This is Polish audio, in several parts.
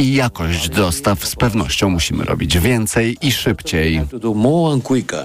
i jakość dostaw z pewnością musimy robić więcej i szybciej.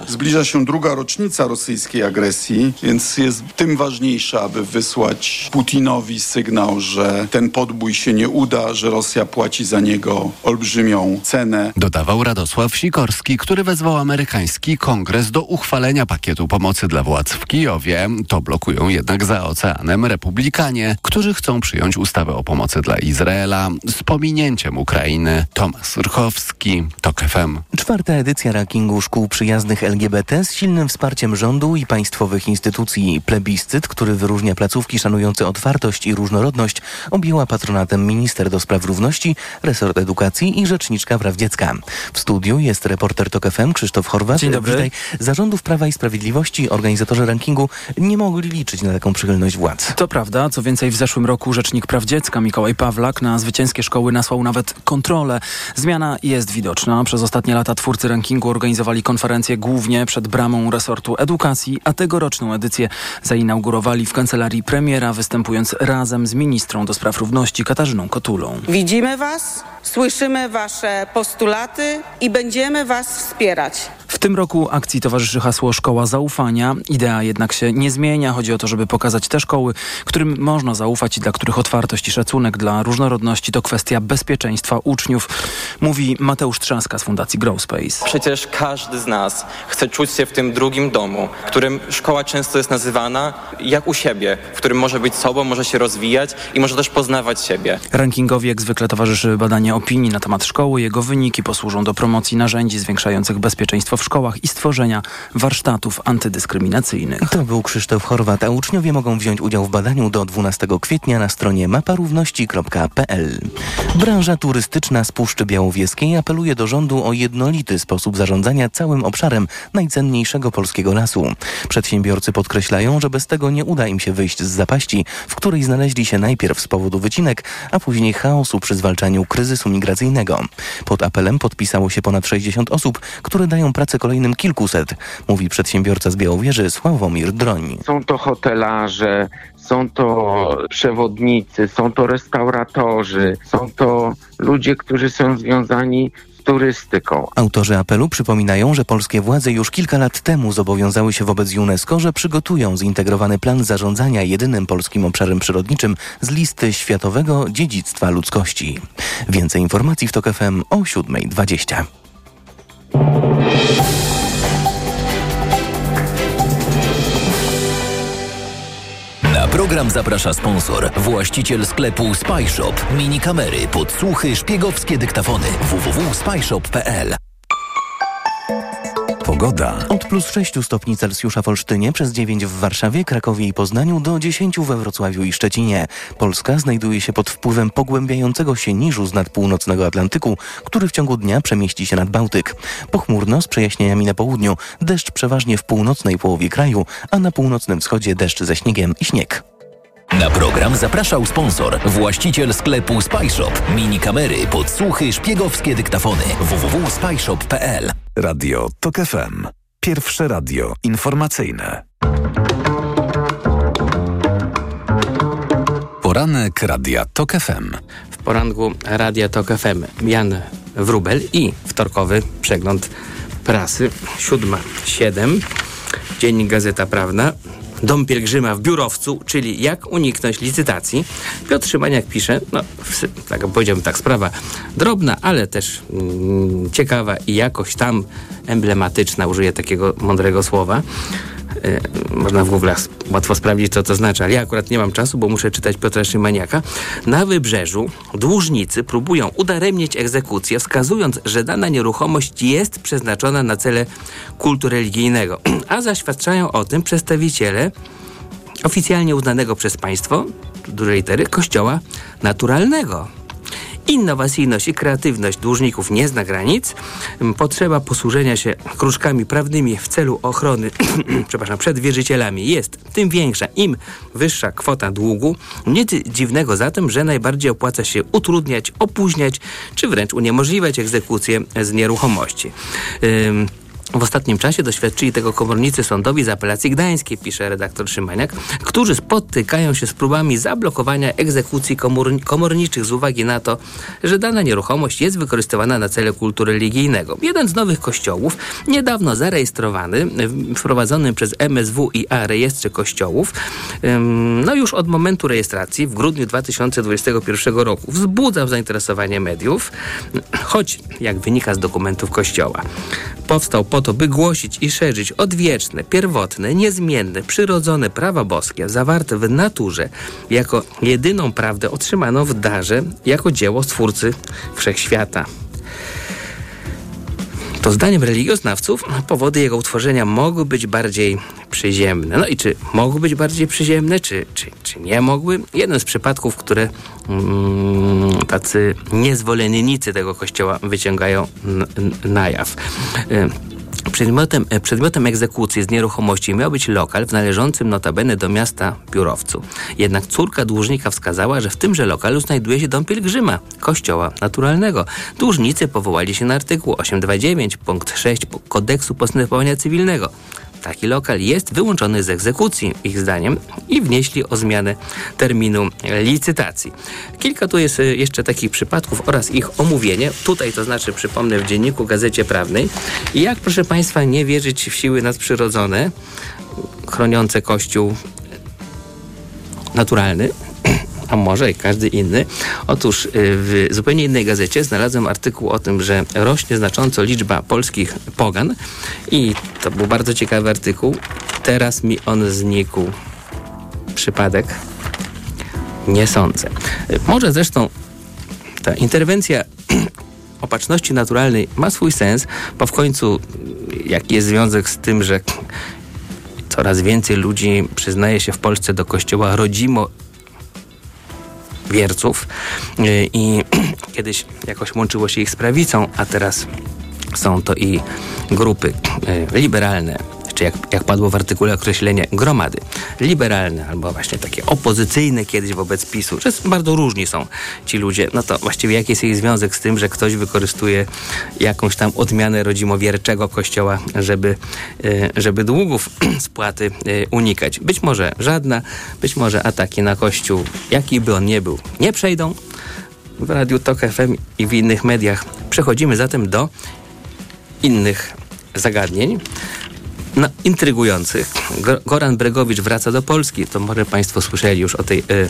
Zbliża się druga rocznica rosyjskiej agresji, więc jest tym ważniejsze, aby wysłać Putinowi sygnał, że ten podbój się nie uda, że Rosja płaci za niego olbrzymią cenę. Dodawał Radosław Sikorski, który wezwał amerykański kongres do uchwalenia pakietu pomocy dla władz w Kijowie. To blokują jednak za oceanem republikanie, którzy chcą przyjąć ustawę o pomocy dla Izraela z pominięciem Ukrainy. Tomasz Rchowski, TOK FM. Czwarta edycja rankingu szkół przyjaznych LGBT z silnym wsparciem rządu i państwowych instytucji. Plebiscyt, który wyróżnia placówki szanujące otwartość i różnorodność, objęła patronatem minister do spraw równości, resort edukacji i rzeczniczka praw dziecka. W studiu jest reporter TOK FM Krzysztof Horwat. Dzień dobry. Witaj. Zarządów Prawa i Sprawiedliwości organizatorzy rankingu nie mogli liczyć na taką przychylność władz. To prawda. Co więcej, w zeszłym roku Rzecznik Praw Dziecka Mikołaj Pawlak na zwycięskie szkoły nasłał nawet kontrolę. Zmiana jest widoczna. Przez ostatnie lata twórcy rankingu organizowali konferencje głównie przed bramą resortu edukacji, a tegoroczną edycję zainaugurowali w kancelarii premiera, występując razem z ministrą do spraw równości Katarzyną Kotulą. Widzimy Was, słyszymy Wasze postulaty i będziemy Was wspierać. W tym roku akcji towarzyszy hasło Szkoła Zaufania. Idea jednak się nie zmienia. Chodzi o to, żeby pokazać te szkoły, którym można zaufać i dla których otwartość i szacunek dla różnorodności to kwestia bezpieczeństwa uczniów, mówi Mateusz Trzaska z Fundacji Growspace. Przecież każdy z nas chce czuć się w tym drugim domu, w którym szkoła często jest nazywana jak u siebie, w którym może być sobą, może się rozwijać i może też poznawać siebie. Rankingowi jak zwykle towarzyszy badanie opinii na temat szkoły. Jego wyniki posłużą do promocji narzędzi zwiększających bezpieczeństwo w szkołach i stworzenia warsztatów antydyskryminacyjnych. To był Krzysztof Horwat, a uczniowie mogą wziąć udział w badaniu do 12 kwietnia na stronie maparówności.pl. Branża turystyczna z Puszczy Białowieskiej apeluje do rządu o jednolity sposób zarządzania całym obszarem najcenniejszego polskiego lasu. Przedsiębiorcy podkreślają, że bez tego nie uda im się wyjść z zapaści, w której znaleźli się najpierw z powodu wycinek, a później chaosu przy zwalczaniu kryzysu migracyjnego. Pod apelem podpisało się ponad 60 osób, które dają pracę kolejnym kilkuset, mówi przedsiębiorca z Białowieży Sławomir Droń. Są to hotelarze, są to przewodnicy, są to restauratorzy, są to ludzie, którzy są związani z turystyką. Autorzy apelu przypominają, że polskie władze już kilka lat temu zobowiązały się wobec UNESCO, że przygotują zintegrowany plan zarządzania jedynym polskim obszarem przyrodniczym z listy Światowego Dziedzictwa Ludzkości. Więcej informacji w TOK FM o 7.20. Na program zaprasza sponsor, właściciel sklepu Spyshop. Mini kamery, podsłuchy, szpiegowskie dyktafony. www.spyshop.pl Pogoda. Od plus 6 stopni Celsjusza w Olsztynie, przez 9 w Warszawie, Krakowie i Poznaniu do 10 we Wrocławiu i Szczecinie. Polska znajduje się pod wpływem pogłębiającego się niżu z nad północnego Atlantyku, który w ciągu dnia przemieści się nad Bałtyk. Pochmurno z przejaśnieniami na południu, deszcz przeważnie w północnej połowie kraju, a na północnym wschodzie deszcz ze śniegiem i śnieg. Na program zapraszał sponsor, właściciel sklepu Spyshop. Mini kamery, podsłuchy, szpiegowskie dyktafony. www.spyshop.pl Radio TOK FM. Pierwsze radio informacyjne. Poranek Radia TOK FM. W poranku Radia TOK FM Jan Wrubel i wtorkowy przegląd prasy 7.7. Dziennik Gazeta Prawna. Dom pielgrzyma w biurowcu, czyli jak uniknąć licytacji. Piotr Szymaniak pisze, no tak powiedziałbym tak, sprawa drobna, ale też mm, ciekawa i jakoś tam emblematyczna, użyję takiego mądrego słowa. E, można w Google łatwo sprawdzić, co to znaczy, ale ja akurat nie mam czasu, bo muszę czytać Piotra Szymaniaka. Na wybrzeżu dłużnicy próbują udaremnić egzekucję, wskazując, że dana nieruchomość jest przeznaczona na cele kultu religijnego, a zaświadczają o tym przedstawiciele oficjalnie uznanego przez państwo, dużej litery, kościoła naturalnego. Innowacyjność i kreatywność dłużników nie zna granic. Potrzeba posłużenia się kruczkami prawnymi w celu ochrony przepraszam, przed wierzycielami jest tym większa, im wyższa kwota długu. Nic dziwnego zatem, że najbardziej opłaca się utrudniać, opóźniać czy wręcz uniemożliwiać egzekucję z nieruchomości. W ostatnim czasie doświadczyli tego komornicy sądowi z apelacji gdańskiej, pisze redaktor Szymaniak, którzy spotykają się z próbami zablokowania egzekucji komor komorniczych z uwagi na to, że dana nieruchomość jest wykorzystywana na cele kultu religijnego. Jeden z nowych kościołów, niedawno zarejestrowany w wprowadzonym przez MSWiA rejestrze kościołów, no już od momentu rejestracji w grudniu 2021 roku wzbudzał zainteresowanie mediów, choć jak wynika z dokumentów kościoła, powstał po to, by głosić i szerzyć odwieczne, pierwotne, niezmienne, przyrodzone prawa boskie zawarte w naturze jako jedyną prawdę otrzymaną w darze jako dzieło Stwórcy Wszechświata. To zdaniem religioznawców powody jego utworzenia mogły być bardziej przyziemne. No i czy mogły być bardziej przyziemne, czy, czy, czy nie mogły? Jeden z przypadków, które mm, tacy niezwolennicy tego kościoła wyciągają na jaw. Y Przedmiotem, e, przedmiotem egzekucji z nieruchomości miał być lokal w należącym notabene do miasta Piórowcu. Jednak córka dłużnika wskazała, że w tymże lokalu znajduje się dom pielgrzyma, kościoła naturalnego. Dłużnicy powołali się na artykuł 829 punkt 6 kodeksu postępowania cywilnego. Taki lokal jest wyłączony z egzekucji, ich zdaniem, i wnieśli o zmianę terminu licytacji. Kilka tu jest e, jeszcze takich przypadków oraz ich omówienie. Tutaj to znaczy, przypomnę, w dzienniku Gazecie Prawnej. Jak, proszę Państwa, nie wierzyć w siły nadprzyrodzone, chroniące Kościół naturalny, a może i każdy inny. Otóż y, w zupełnie innej gazecie znalazłem artykuł o tym, że rośnie znacząco liczba polskich pogan i to był bardzo ciekawy artykuł. Teraz mi on znikł. Przypadek? Nie sądzę. Y, może zresztą ta interwencja opatrzności naturalnej ma swój sens, bo w końcu jaki jest związek z tym, że coraz więcej ludzi przyznaje się w Polsce do kościoła rodzimo wierców y, i kiedyś jakoś łączyło się ich z prawicą, a teraz są to i grupy y, liberalne, czy jak, jak padło w artykule określenie gromady liberalne albo właśnie takie opozycyjne kiedyś wobec PiSu, że bardzo różni są ci ludzie, no to właściwie jaki jest ich związek z tym, że ktoś wykorzystuje jakąś tam odmianę rodzimowierczego kościoła, żeby, e, żeby długów spłaty e, unikać. Być może żadna, być może ataki na kościół, jaki by on nie był, nie przejdą. W Radiu Tok FM i w innych mediach przechodzimy zatem do innych zagadnień no, intrygujących. Goran Bregowicz wraca do Polski. To może Państwo słyszeli już o tej y,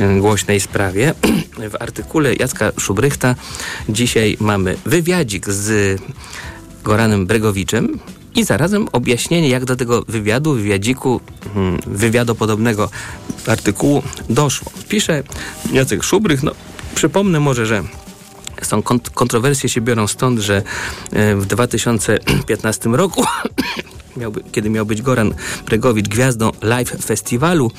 y, głośnej sprawie. W artykule Jacka Szubrychta dzisiaj mamy wywiadzik z Goranem Bregowiczem i zarazem objaśnienie, jak do tego wywiadu, wywiadziku, hmm, wywiadopodobnego artykułu doszło. Pisze Jacek Szubrych, no przypomnę może, że są kont kontrowersje się biorą stąd, że y, w 2015 roku miałby, kiedy miał być Goran Bregowicz gwiazdą live festiwalu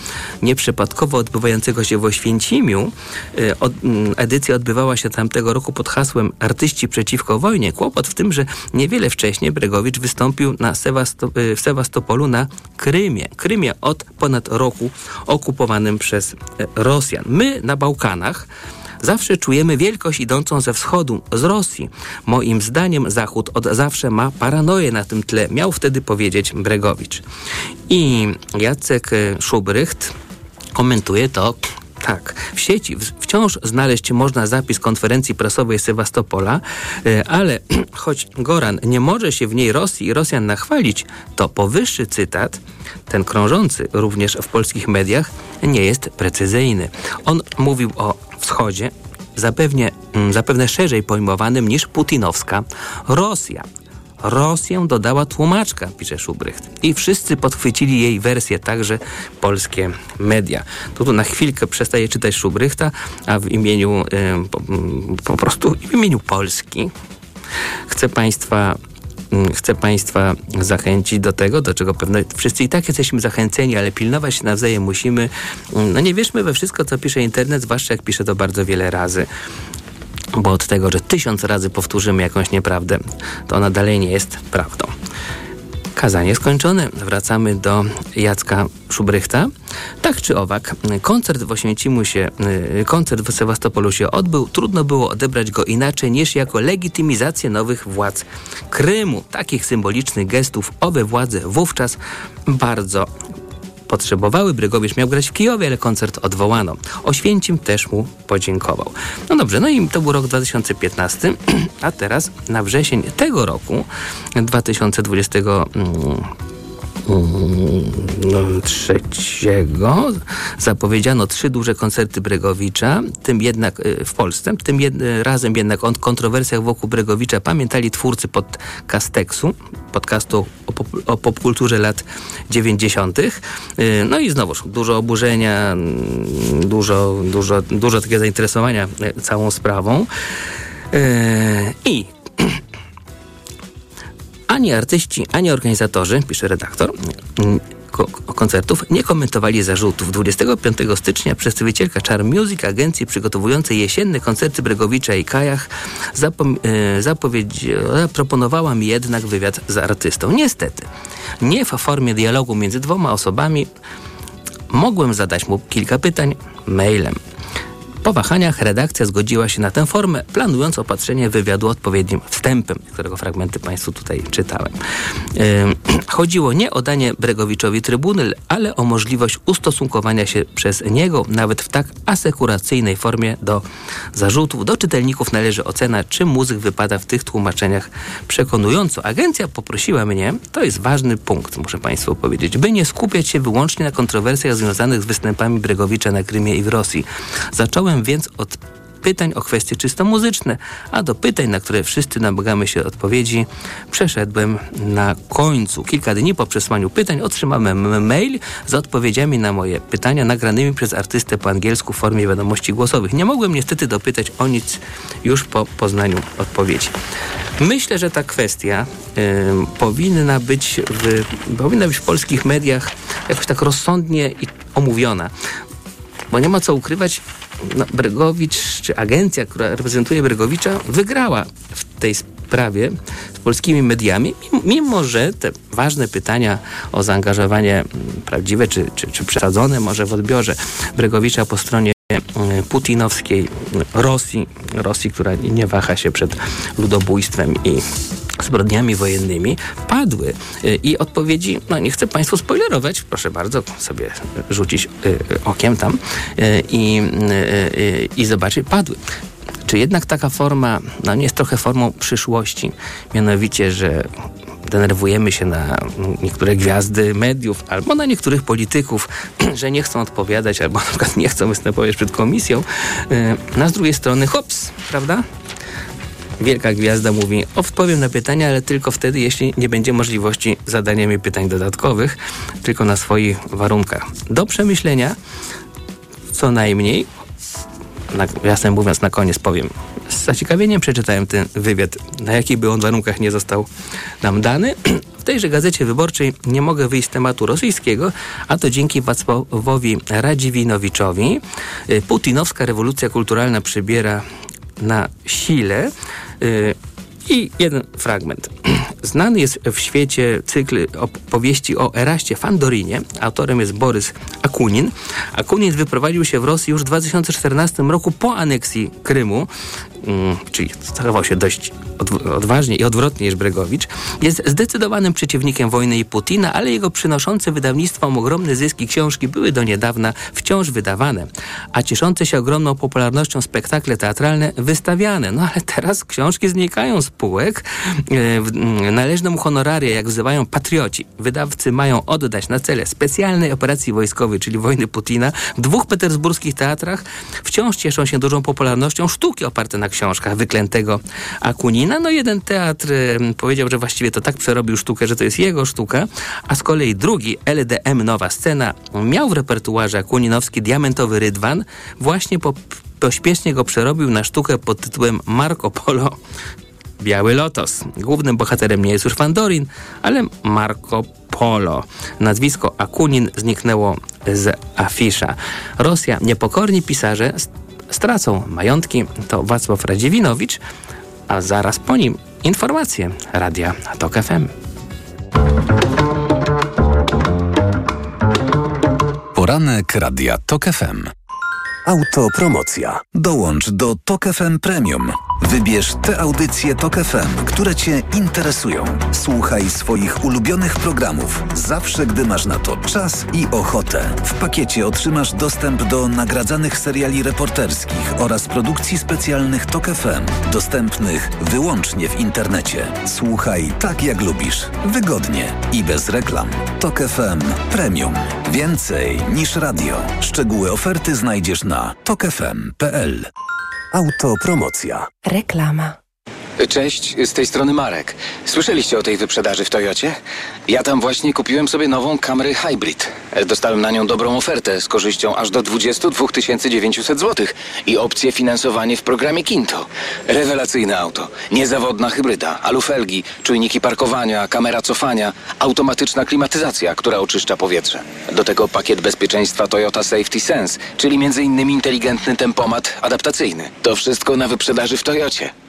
nieprzypadkowo odbywającego się w Oświęcimiu. E, od, mm, edycja odbywała się tamtego roku pod hasłem Artyści przeciwko wojnie. Kłopot w tym, że niewiele wcześniej Bregowicz wystąpił na Sewasto e, w Sewastopolu na Krymie. Krymie od ponad roku okupowanym przez e, Rosjan. My na Bałkanach Zawsze czujemy wielkość idącą ze wschodu, z Rosji. Moim zdaniem Zachód od zawsze ma paranoję na tym tle, miał wtedy powiedzieć Bregowicz. I Jacek Szubrycht komentuje to tak, w sieci wciąż znaleźć można zapis konferencji prasowej Sewastopola, e, ale choć Goran nie może się w niej Rosji i Rosjan nachwalić, to powyższy cytat, ten krążący również w polskich mediach, nie jest precyzyjny. On mówił o wschodzie, zapewne, mm, zapewne szerzej pojmowanym niż putinowska Rosja. Rosję dodała tłumaczka, pisze Szubrycht. I wszyscy podchwycili jej wersję, także polskie media. Tu, tu na chwilkę przestaję czytać Szubrychta, a w imieniu y, po, po prostu w imieniu Polski chcę Państwa Mm, chcę Państwa zachęcić do tego, do czego pewno wszyscy i tak jesteśmy zachęceni, ale pilnować się nawzajem musimy. Mm, no nie wierzmy we wszystko, co pisze internet, zwłaszcza jak pisze to bardzo wiele razy. Bo od tego, że tysiąc razy powtórzymy jakąś nieprawdę, to ona dalej nie jest prawdą. Kazanie skończone. Wracamy do Jacka Szubrychta. Tak czy owak, koncert w Oświęcimu się, y, koncert w Sewastopolu się odbył. Trudno było odebrać go inaczej niż jako legitymizację nowych władz Krymu. Takich symbolicznych gestów owe władze wówczas bardzo potrzebowały. Brygowicz miał grać w Kijowie, ale koncert odwołano. Oświęcim też mu podziękował. No dobrze, no i to był rok 2015, a teraz na wrzesień tego roku, 2020 no, trzeciego zapowiedziano trzy duże koncerty Bregowicza, tym jednak y, w Polsce. Tym jed, razem jednak o kontrowersjach wokół Bregowicza pamiętali twórcy podcasteksu, podcastu o, pop, o popkulturze lat 90. Y, no i znowuż dużo oburzenia, mm, dużo, dużo, dużo takiego zainteresowania całą sprawą. I ani artyści, ani organizatorzy, pisze redaktor, koncertów nie komentowali zarzutów. 25 stycznia przedstawicielka Char Music, agencji przygotowującej jesienne koncerty Bregowicza i Kajach, e, zaproponowała mi jednak wywiad z artystą. Niestety, nie w formie dialogu między dwoma osobami, mogłem zadać mu kilka pytań mailem. Po wahaniach redakcja zgodziła się na tę formę, planując opatrzenie wywiadu odpowiednim wstępem, którego fragmenty Państwu tutaj czytałem. Chodziło nie o danie Bregowiczowi trybuny, ale o możliwość ustosunkowania się przez niego, nawet w tak asekuracyjnej formie, do zarzutów. Do czytelników należy ocena, czy muzyk wypada w tych tłumaczeniach przekonująco. Agencja poprosiła mnie, to jest ważny punkt, muszę Państwu powiedzieć, by nie skupiać się wyłącznie na kontrowersjach związanych z występami Bregowicza na Krymie i w Rosji. Zacząłem więc od pytań o kwestie czysto muzyczne, a do pytań, na które wszyscy namagamy się odpowiedzi, przeszedłem na końcu. Kilka dni po przesłaniu pytań otrzymałem mail z odpowiedziami na moje pytania nagranymi przez artystę po angielsku w formie wiadomości głosowych. Nie mogłem niestety dopytać o nic już po poznaniu odpowiedzi. Myślę, że ta kwestia powinna, być w, powinna być w polskich mediach jakoś tak rozsądnie i omówiona. Bo nie ma co ukrywać, no, Bregowicz, czy agencja, która reprezentuje Bregowicza, wygrała w tej sprawie z polskimi mediami, mimo że te ważne pytania o zaangażowanie prawdziwe czy, czy, czy przesadzone może w odbiorze Bregowicza po stronie mm, putinowskiej Rosji, Rosji, która nie waha się przed ludobójstwem i zbrodniami wojennymi padły. Y, I odpowiedzi, no nie chcę Państwu spoilerować, proszę bardzo sobie rzucić y, okiem tam y, i, i zobaczyć, padły. Czy jednak taka forma, no nie jest trochę formą przyszłości, mianowicie, że denerwujemy się na niektóre gwiazdy mediów albo na niektórych polityków, że nie chcą odpowiadać albo na przykład nie chcą występować przed komisją. No z drugiej strony, hops, prawda? Wielka gwiazda mówi, odpowiem na pytania, ale tylko wtedy, jeśli nie będzie możliwości zadania mi pytań dodatkowych, tylko na swoich warunkach. Do przemyślenia co najmniej, jasem mówiąc na koniec powiem, z zaciekawieniem przeczytałem ten wywiad, na jakich by on warunkach nie został nam dany. W tejże gazecie wyborczej nie mogę wyjść z tematu rosyjskiego, a to dzięki Wacławowi Radziwinowiczowi. Putinowska rewolucja kulturalna przybiera na sile. Y, I jeden fragment. Znany jest w świecie cykl opowieści o Eraście Fandorinie. Autorem jest Borys Akunin. Akunin wyprowadził się w Rosji już w 2014 roku po aneksji Krymu, czyli zachował się dość odważnie i odwrotnie niż Bregowicz. Jest zdecydowanym przeciwnikiem wojny i Putina, ale jego przynoszące wydawnictwom ogromne zyski książki były do niedawna wciąż wydawane, a cieszące się ogromną popularnością spektakle teatralne wystawiane. No ale teraz książki znikają z półek. E, należne mu honoraria, jak wzywają patrioci. Wydawcy mają oddać na cele specjalnej operacji wojskowej, czyli wojny Putina, w dwóch petersburskich teatrach wciąż cieszą się dużą popularnością sztuki oparte na książkach wyklętego Akunina. No jeden teatr powiedział, że właściwie to tak przerobił sztukę, że to jest jego sztuka, a z kolei drugi, LDM Nowa Scena, miał w repertuarze akuninowski Diamentowy Rydwan, właśnie po pośpiesznie go przerobił na sztukę pod tytułem Marco Polo Biały Lotos. Głównym bohaterem nie jest już Fandorin, ale Marco Polo. Nazwisko Akunin zniknęło z afisza. Rosja, niepokorni pisarze stracą majątki. To Wacław Radziewinowicz, a zaraz po nim informacje Radia Tok FM. Poranek Radia TOK FM. Autopromocja. Dołącz do TOK FM Premium. Wybierz te audycje TOK FM, które Cię interesują. Słuchaj swoich ulubionych programów zawsze, gdy masz na to czas i ochotę. W pakiecie otrzymasz dostęp do nagradzanych seriali reporterskich oraz produkcji specjalnych TOK FM, dostępnych wyłącznie w internecie. Słuchaj tak jak lubisz, wygodnie i bez reklam. TOK FM Premium. Więcej niż radio. Szczegóły oferty znajdziesz na tokefm.pl. Autopromocja. Reklama. Cześć, z tej strony Marek. Słyszeliście o tej wyprzedaży w Toyocie? Ja tam właśnie kupiłem sobie nową Camry Hybrid. Dostałem na nią dobrą ofertę z korzyścią aż do 22 900 zł i opcję finansowanie w programie Kinto. Rewelacyjne auto, niezawodna hybryda, alufelgi, czujniki parkowania, kamera cofania, automatyczna klimatyzacja, która oczyszcza powietrze. Do tego pakiet bezpieczeństwa Toyota Safety Sense, czyli m.in. inteligentny tempomat adaptacyjny. To wszystko na wyprzedaży w Toyocie.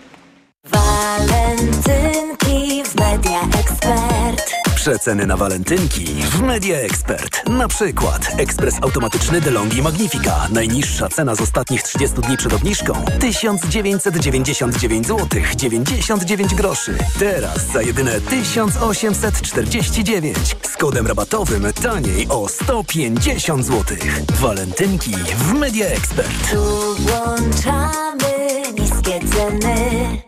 Walentynki w Media Expert. Przeceny na walentynki w Media Expert. Na przykład ekspres automatyczny DeLonghi Magnifica. Najniższa cena z ostatnich 30 dni przed obniżką 1999 zł 99 groszy. Teraz za jedyne 1849. Z kodem rabatowym taniej o 150 zł. Walentynki w Media Expert. Tu włączamy niskie ceny.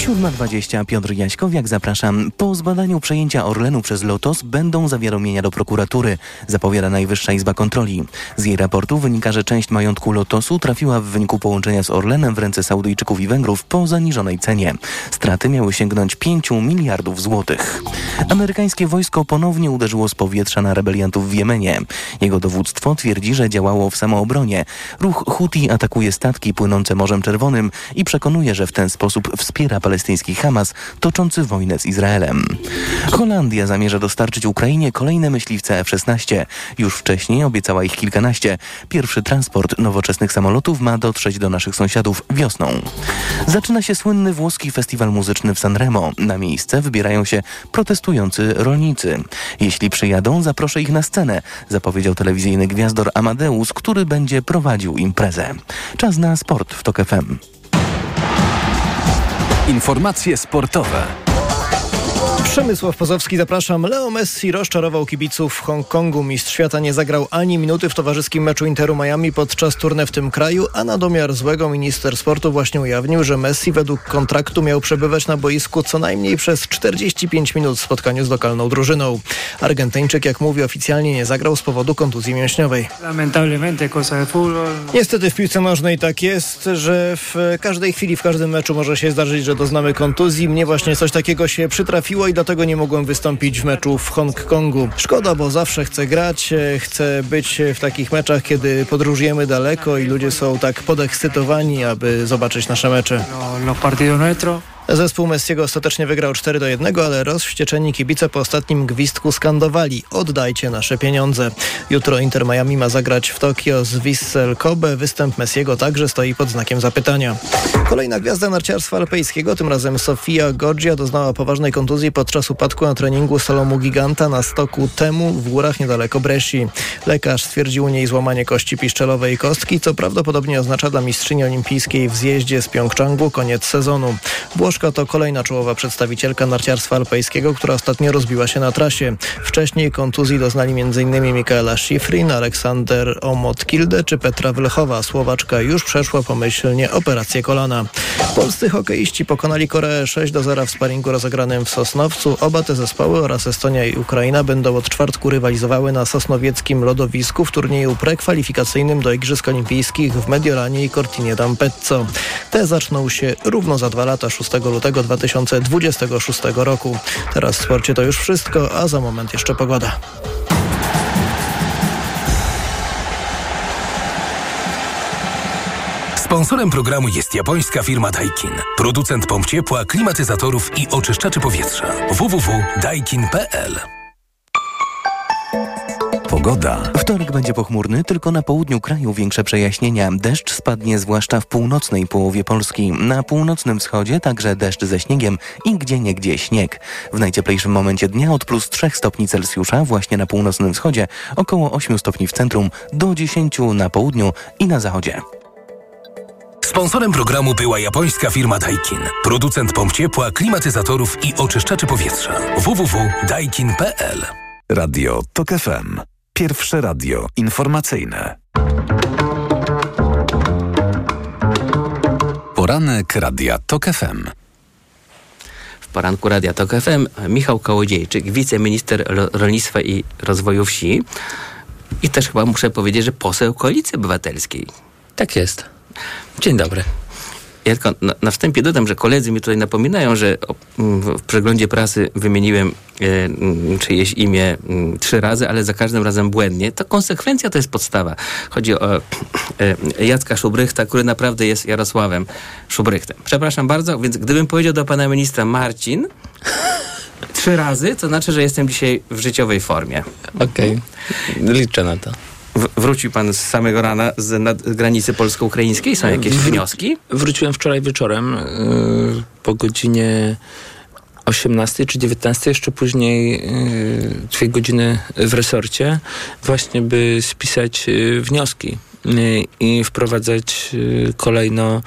7.20 Piotr Jaśkowiak, zapraszam. Po zbadaniu przejęcia Orlenu przez Lotos będą zawiadomienia do prokuratury, zapowiada Najwyższa Izba Kontroli. Z jej raportu wynika, że część majątku Lotosu trafiła w wyniku połączenia z Orlenem w ręce Saudyjczyków i Węgrów po zaniżonej cenie. Straty miały sięgnąć 5 miliardów złotych. Amerykańskie wojsko ponownie uderzyło z powietrza na rebeliantów w Jemenie. Jego dowództwo twierdzi, że działało w samoobronie. Ruch Houthi atakuje statki płynące Morzem Czerwonym i przekonuje, że w ten sposób wspiera palestyński Hamas toczący wojnę z Izraelem. Holandia zamierza dostarczyć Ukrainie kolejne myśliwce F-16. Już wcześniej obiecała ich kilkanaście. Pierwszy transport nowoczesnych samolotów ma dotrzeć do naszych sąsiadów wiosną. Zaczyna się słynny włoski festiwal muzyczny w Sanremo. Na miejsce wybierają się protestujący rolnicy. Jeśli przyjadą, zaproszę ich na scenę, zapowiedział telewizyjny gwiazdor Amadeus, który będzie prowadził imprezę. Czas na sport w TOK FM. Informacje sportowe. Przemysław Pozowski, zapraszam. Leo Messi rozczarował kibiców w Hongkongu. Mistrz świata nie zagrał ani minuty w towarzyskim meczu Interu Miami podczas turne w tym kraju, a na domiar złego minister sportu właśnie ujawnił, że Messi według kontraktu miał przebywać na boisku co najmniej przez 45 minut w spotkaniu z lokalną drużyną. Argentyńczyk, jak mówi, oficjalnie nie zagrał z powodu kontuzji mięśniowej. Niestety w piłce nożnej tak jest, że w każdej chwili, w każdym meczu może się zdarzyć, że doznamy kontuzji. Mnie właśnie coś takiego się przytrafiło i dlatego nie mogłem wystąpić w meczu w Hongkongu. Szkoda, bo zawsze chcę grać, e, chcę być w takich meczach, kiedy podróżujemy daleko i ludzie są tak podekscytowani, aby zobaczyć nasze mecze. Zespół Messiego ostatecznie wygrał 4 do 1, ale rozwścieczeni kibice po ostatnim gwizdku skandowali oddajcie nasze pieniądze. Jutro Inter Miami ma zagrać w Tokio z Vissel Kobe. Występ Messiego także stoi pod znakiem zapytania. Kolejna gwiazda narciarstwa alpejskiego, tym razem Sofia Goggia doznała poważnej kontuzji podczas upadku na treningu salomu giganta na stoku Temu w górach niedaleko Bresci. Lekarz stwierdził u niej złamanie kości piszczelowej i kostki, co prawdopodobnie oznacza dla mistrzyni olimpijskiej w zjeździe z Pjongczangu koniec sezonu. Włoszka to kolejna czołowa przedstawicielka narciarstwa alpejskiego, która ostatnio rozbiła się na trasie. Wcześniej kontuzji doznali m.in. Mikaela Schifrin, Aleksander Omotkilde czy Petra Wlechowa. Słowaczka już przeszła pomyślnie operację kolana. Polscy hokeiści pokonali Koreę 6 do 0 w sparingu rozegranym w Sosnowcu. Oba te zespoły oraz Estonia i Ukraina będą od czwartku rywalizowały na sosnowieckim lodowisku w turnieju prekwalifikacyjnym do Igrzysk Olimpijskich w Mediolanie i Cortinie d'Ampezzo. Te zaczną się równo za dwa lata 6 lutego 2026 roku. Teraz w sporcie to już wszystko, a za moment jeszcze pogoda. Sponsorem programu jest japońska firma Daikin. Producent pomp ciepła, klimatyzatorów i oczyszczaczy powietrza. www.daikin.pl Pogoda. Wtorek będzie pochmurny, tylko na południu kraju większe przejaśnienia. Deszcz spadnie zwłaszcza w północnej połowie Polski. Na północnym wschodzie także deszcz ze śniegiem i gdzieniegdzie śnieg. W najcieplejszym momencie dnia od plus 3 stopni Celsjusza właśnie na północnym wschodzie, około 8 stopni w centrum, do 10 na południu i na zachodzie. Sponsorem programu była japońska firma Daikin. Producent pomp ciepła, klimatyzatorów i oczyszczaczy powietrza. www.daikin.pl Radio TOK FM. Pierwsze radio informacyjne. Poranek Radia TOK FM. W poranku Radia TOK FM Michał Kołodziejczyk, wiceminister rolnictwa i rozwoju wsi i też chyba muszę powiedzieć, że poseł Koalicji Obywatelskiej. Tak jest. Dzień dobry. Ja tylko na, na, wstępie dodam, że koledzy mi tutaj napominają, że o, w przeglądzie prasy wymieniłem e, czyjeś imię m, trzy razy, ale za każdym razem błędnie. To konsekwencja to jest podstawa. Chodzi o e, Jacka Szubrychta, który naprawdę jest Jarosławem Szubrychtem. Przepraszam bardzo, więc gdybym powiedział do pana ministra Marcin trzy razy, to znaczy, że jestem dzisiaj w życiowej formie. Okej, okay. liczę na to. Wrócił pan z samego rana z granicy polsko-ukraińskiej? Są jakieś Wró wnioski? Wróciłem wczoraj wieczorem yy, po godzinie 18 czy 19, jeszcze później yy, dwie godziny w resorcie, właśnie by spisać yy, wnioski i wprowadzać kolejno,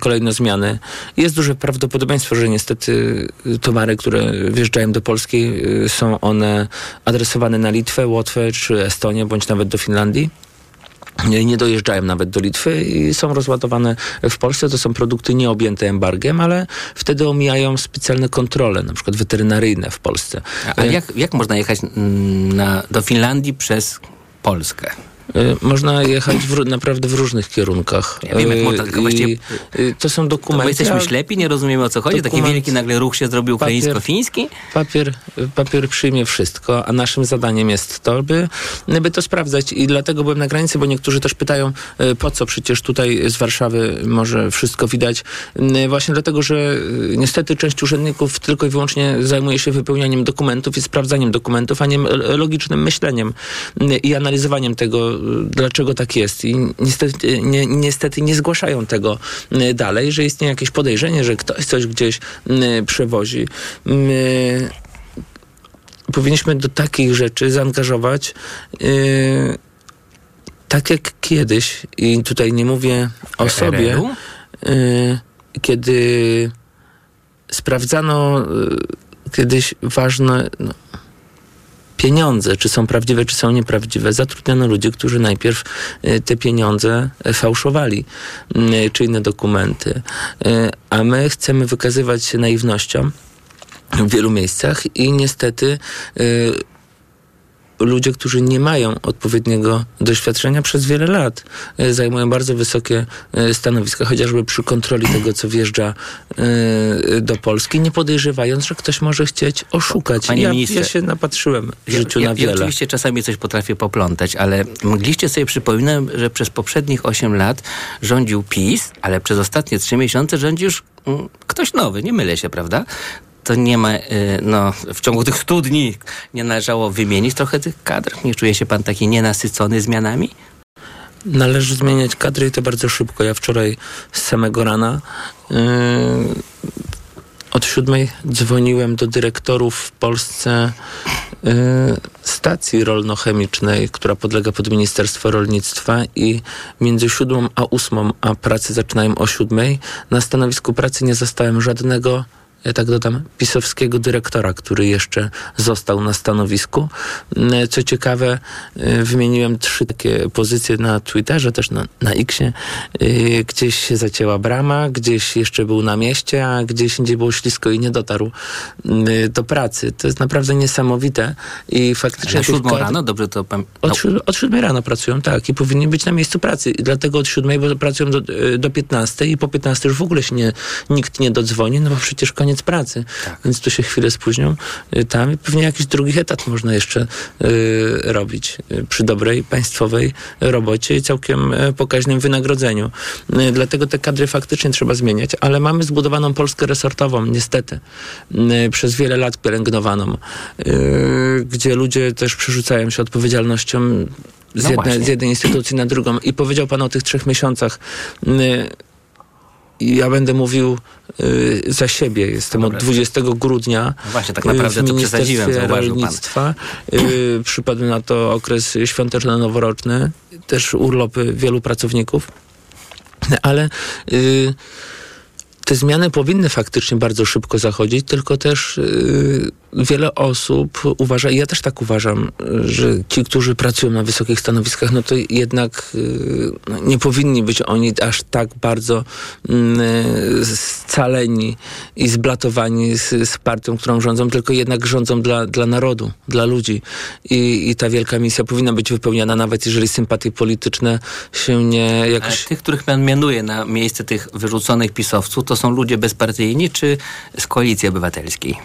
kolejno zmiany. Jest duże prawdopodobieństwo, że niestety towary, które wjeżdżają do Polski, są one adresowane na Litwę, Łotwę czy Estonię, bądź nawet do Finlandii nie dojeżdżają nawet do Litwy i są rozładowane w Polsce. To są produkty nieobjęte embargiem, ale wtedy omijają specjalne kontrole, na przykład weterynaryjne w Polsce. A, jak, jak można jechać na, do Finlandii przez Polskę? Można jechać w, naprawdę w różnych kierunkach. Ja wiem, jak tylko właściwie... To są dokumenty. To jesteśmy ślepi, nie rozumiemy o co chodzi. Dokument, Taki wielki nagle ruch się zrobił ukraińsko-fiński? Papier, papier przyjmie wszystko, a naszym zadaniem jest to, by, by to sprawdzać. I dlatego byłem na granicy, bo niektórzy też pytają, po co przecież tutaj z Warszawy może wszystko widać. Właśnie dlatego, że niestety część urzędników tylko i wyłącznie zajmuje się wypełnianiem dokumentów i sprawdzaniem dokumentów, a nie logicznym myśleniem i analizowaniem tego, dlaczego tak jest. I niestety nie, niestety nie zgłaszają tego y, dalej, że istnieje jakieś podejrzenie, że ktoś coś gdzieś y, przewozi. My powinniśmy do takich rzeczy zaangażować yy, tak jak kiedyś, i tutaj nie mówię o sobie, yy, kiedy sprawdzano yy, kiedyś ważne. No, pieniądze, czy są prawdziwe, czy są nieprawdziwe, zatrudniano ludzi, którzy najpierw y, te pieniądze fałszowali, y, czy inne dokumenty. Y, a my chcemy wykazywać się naiwnością w wielu miejscach i niestety ludzie, którzy nie mają odpowiedniego doświadczenia przez wiele lat, e, zajmują bardzo wysokie e, stanowiska, chociażby przy kontroli tego, co wjeżdża e, do Polski, nie podejrzewając, że ktoś może chcieć oszukać. Panie ja, ministrze, ja się napatrzyłem w życiu ja, na wiele. Ja oczywiście czasami coś potrafię poplątać, ale mogliście sobie przypominać, że przez poprzednich 8 lat rządził PiS, ale przez ostatnie 3 miesiące rządzi już mm, ktoś nowy, nie mylę się, prawda? To nie ma, y, no, w ciągu tych 100 dni nie należało wymienić trochę tych kadr? Nie czuje się pan taki nienasycony zmianami? Należy zmieniać kadry i to bardzo szybko. Ja wczoraj z samego rana yy, od siódmej dzwoniłem do dyrektorów w Polsce yy, stacji rolno-chemicznej, która podlega pod Ministerstwo Rolnictwa i między siódmą a ósmą, a pracy zaczynają o siódmej, na stanowisku pracy nie zostałem żadnego ja tak dodam, pisowskiego dyrektora, który jeszcze został na stanowisku. Mm, Co ciekawe, y, wymieniłem trzy takie pozycje na Twitterze, też na, na Xie. Y, Gdzieś się zacięła brama, gdzieś jeszcze był na mieście, a gdzieś indziej było ślisko i nie dotarł y, do pracy. To jest naprawdę niesamowite i faktycznie... Siódmą kadr- rano, dobrze to pan... od, siód- od siódmej rano pracują, tak, i powinni być na miejscu pracy. I dlatego od siódmej, bo pracują do, y, do 15 i po 15 już w ogóle się nie, nikt nie dodzwoni, no bo przecież koniec pracy. Więc tu się chwilę spóźnią y, tam i pewnie jakiś drugi etat można jeszcze y, robić y, przy dobrej państwowej robocie i całkiem y, pokaźnym wynagrodzeniu. Y, dlatego te kadry faktycznie trzeba zmieniać, ale mamy zbudowaną Polskę resortową, niestety, y, przez wiele lat pielęgnowaną, gdzie ludzie też przerzucają się odpowiedzialnością z, No z jednej instytucji na drugą. I powiedział pan o tych trzech miesiącach. Y, i ja będę mówił y, za siebie. Jestem od 20 grudnia. No właśnie, tak y, naprawdę w to przesadziłem, zauważył pan. Y, przypadł na to okres świąteczno-noworoczny, też urlopy wielu pracowników. Ale y, te zmiany powinny faktycznie bardzo szybko zachodzić, tylko też y, wiele osób uważa, i ja też tak uważam, że ci, którzy pracują na wysokich stanowiskach, no to jednak y, no, nie powinni być oni aż tak bardzo y, scaleni i zblatowani z, z partią, którą rządzą, tylko jednak rządzą dla, dla narodu, dla ludzi. I, I ta wielka misja powinna być wypełniana, nawet jeżeli sympatie polityczne się nie Ale jakoś... tych, których pan mianuje na miejsce tych wyrzuconych pisowców, to są ludzie bezpartyjni czy z koalicji obywatelskiej?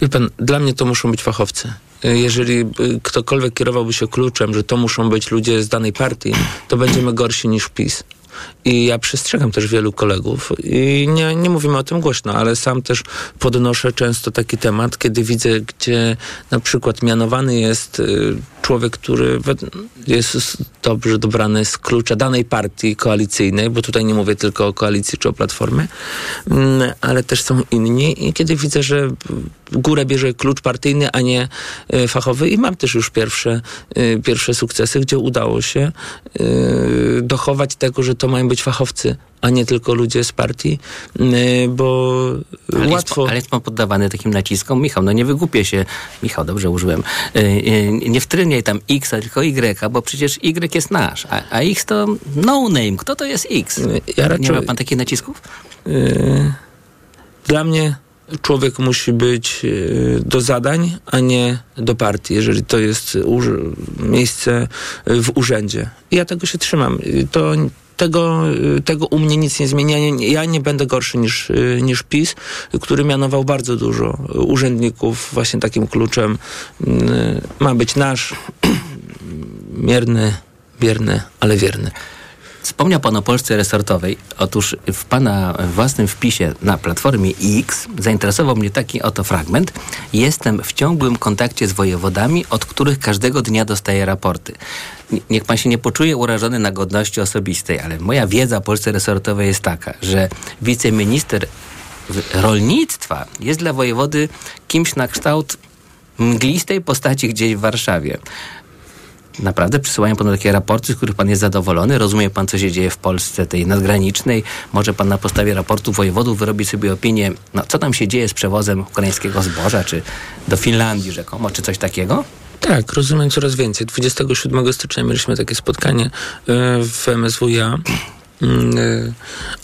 Wie pan, dla mnie to muszą być fachowcy. Y, Jeżeli y, ktokolwiek kierowałby się kluczem, że to muszą być ludzie z danej partii, to będziemy gorsi niż PiS. I ja przestrzegam też wielu kolegów i nie, nie mówimy o tym głośno, ale sam też podnoszę często taki temat, kiedy widzę, gdzie na przykład mianowany jest y, człowiek, który jest dobrze dobrany z klucza danej partii koalicyjnej, bo tutaj nie mówię tylko o koalicji czy o platformie, mm, ale też są inni i kiedy widzę, że górę bierze klucz partyjny, a nie y, fachowy i mam też już pierwsze, y, pierwsze sukcesy, gdzie udało się y, dochować tego, że to mają być fachowcy, a nie tylko ludzie z partii, bo Ale jest, łatwo... pan- ale jest pan poddawany takim naciskom. Michał, no nie wygłupię się. Michał, dobrze użyłem. Nie wtryniaj tam X, tylko Y, bo przecież Y jest nasz, a, a X to no name. Kto to jest X? Ja raczej- Nie ma pan takich nacisków? Dla mnie człowiek musi być y, do zadań, a nie do partii, jeżeli to jest miejsce y, w urzędzie. Ja tego się trzymam. To tego, y, tego u mnie nic nie zmienia. Ja nie będę gorszy niż, niż PiS, który mianował bardzo dużo urzędników właśnie takim kluczem. Y, Ma być nasz, mierny, bierny, ale wierny. Wspomniał Pan o Polsce resortowej. Otóż w Pana własnym wpisie na Platformie X zainteresował mnie taki oto fragment. Jestem w ciągłym kontakcie z wojewodami, od których każdego dnia dostaję raporty. Nie- Niech Pan się nie poczuje urażony na godności osobistej, ale moja wiedza o Polsce resortowej jest taka, że wiceminister rolnictwa jest dla wojewody kimś na kształt mglistej postaci gdzieś w Warszawie. Naprawdę przysyłają panu takie raporty, z których pan jest zadowolony? Rozumie pan, co się dzieje w Polsce tej nadgranicznej? Może pan na podstawie raportu wojewodów wyrobić sobie opinię, no co tam się dzieje z przewozem ukraińskiego zboża, czy do Finlandii rzekomo, czy coś takiego? Tak, rozumiem coraz więcej. 27 stycznia mieliśmy takie spotkanie e, w MSWiA. Mm, e,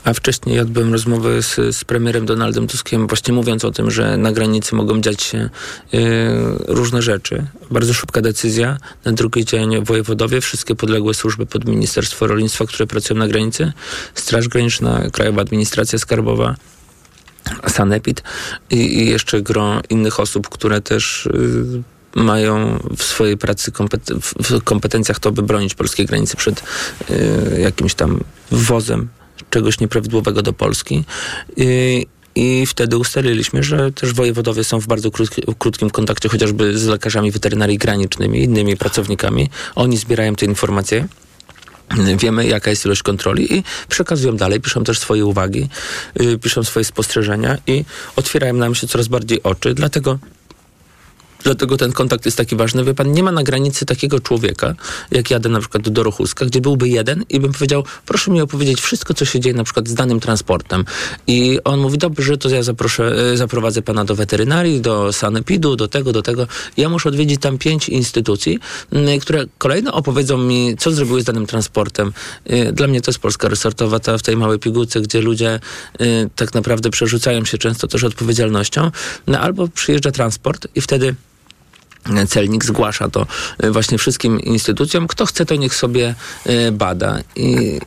A wcześniej odbyłem rozmowę z, z premierem Donaldem Tuskiem, właśnie mówiąc o tym, że na granicy mogą dziać się e, różne rzeczy. Bardzo szybka decyzja. Na drugi dzień wojewodowie, wszystkie podległe służby pod Ministerstwo Rolnictwa, które pracują na granicy, Straż Graniczna, Krajowa Administracja Skarbowa, Sanepid i, i jeszcze gro innych osób, które też y, mają w swojej pracy kompet- w- kompetencjach to, by bronić polskiej granicy przed y, jakimś tam wwozem czegoś nieprawidłowego do Polski. I, i wtedy ustaliliśmy, że też wojewodowie są w bardzo krótki, krótkim kontakcie chociażby z lekarzami weterynarii granicznymi, innymi pracownikami. Oni zbierają te informacje. Wiemy, jaka jest ilość kontroli i przekazują dalej, piszą też swoje uwagi, yy, piszą swoje spostrzeżenia i otwierają nam się coraz bardziej oczy. Dlatego Dlatego ten kontakt jest taki ważny. Wie pan, nie ma na granicy takiego człowieka, jak jadę na przykład do Rochuska, gdzie byłby jeden i bym powiedział, proszę mi opowiedzieć wszystko, co się dzieje na przykład z danym transportem. I on mówi, dobrze, to ja zaproszę, e, zaprowadzę pana do weterynarii, do sanepidu, do tego, do tego. Ja muszę odwiedzić tam pięć instytucji, które kolejno opowiedzą mi, co zrobiły z danym transportem. Y, Dla mnie to jest Polska resortowa, ta w tej małej pigułce, gdzie ludzie y, tak naprawdę przerzucają się często też odpowiedzialnością. No, albo przyjeżdża transport i wtedy celnik zgłasza to y, właśnie wszystkim instytucjom. Kto chce, to niech sobie y, bada. I,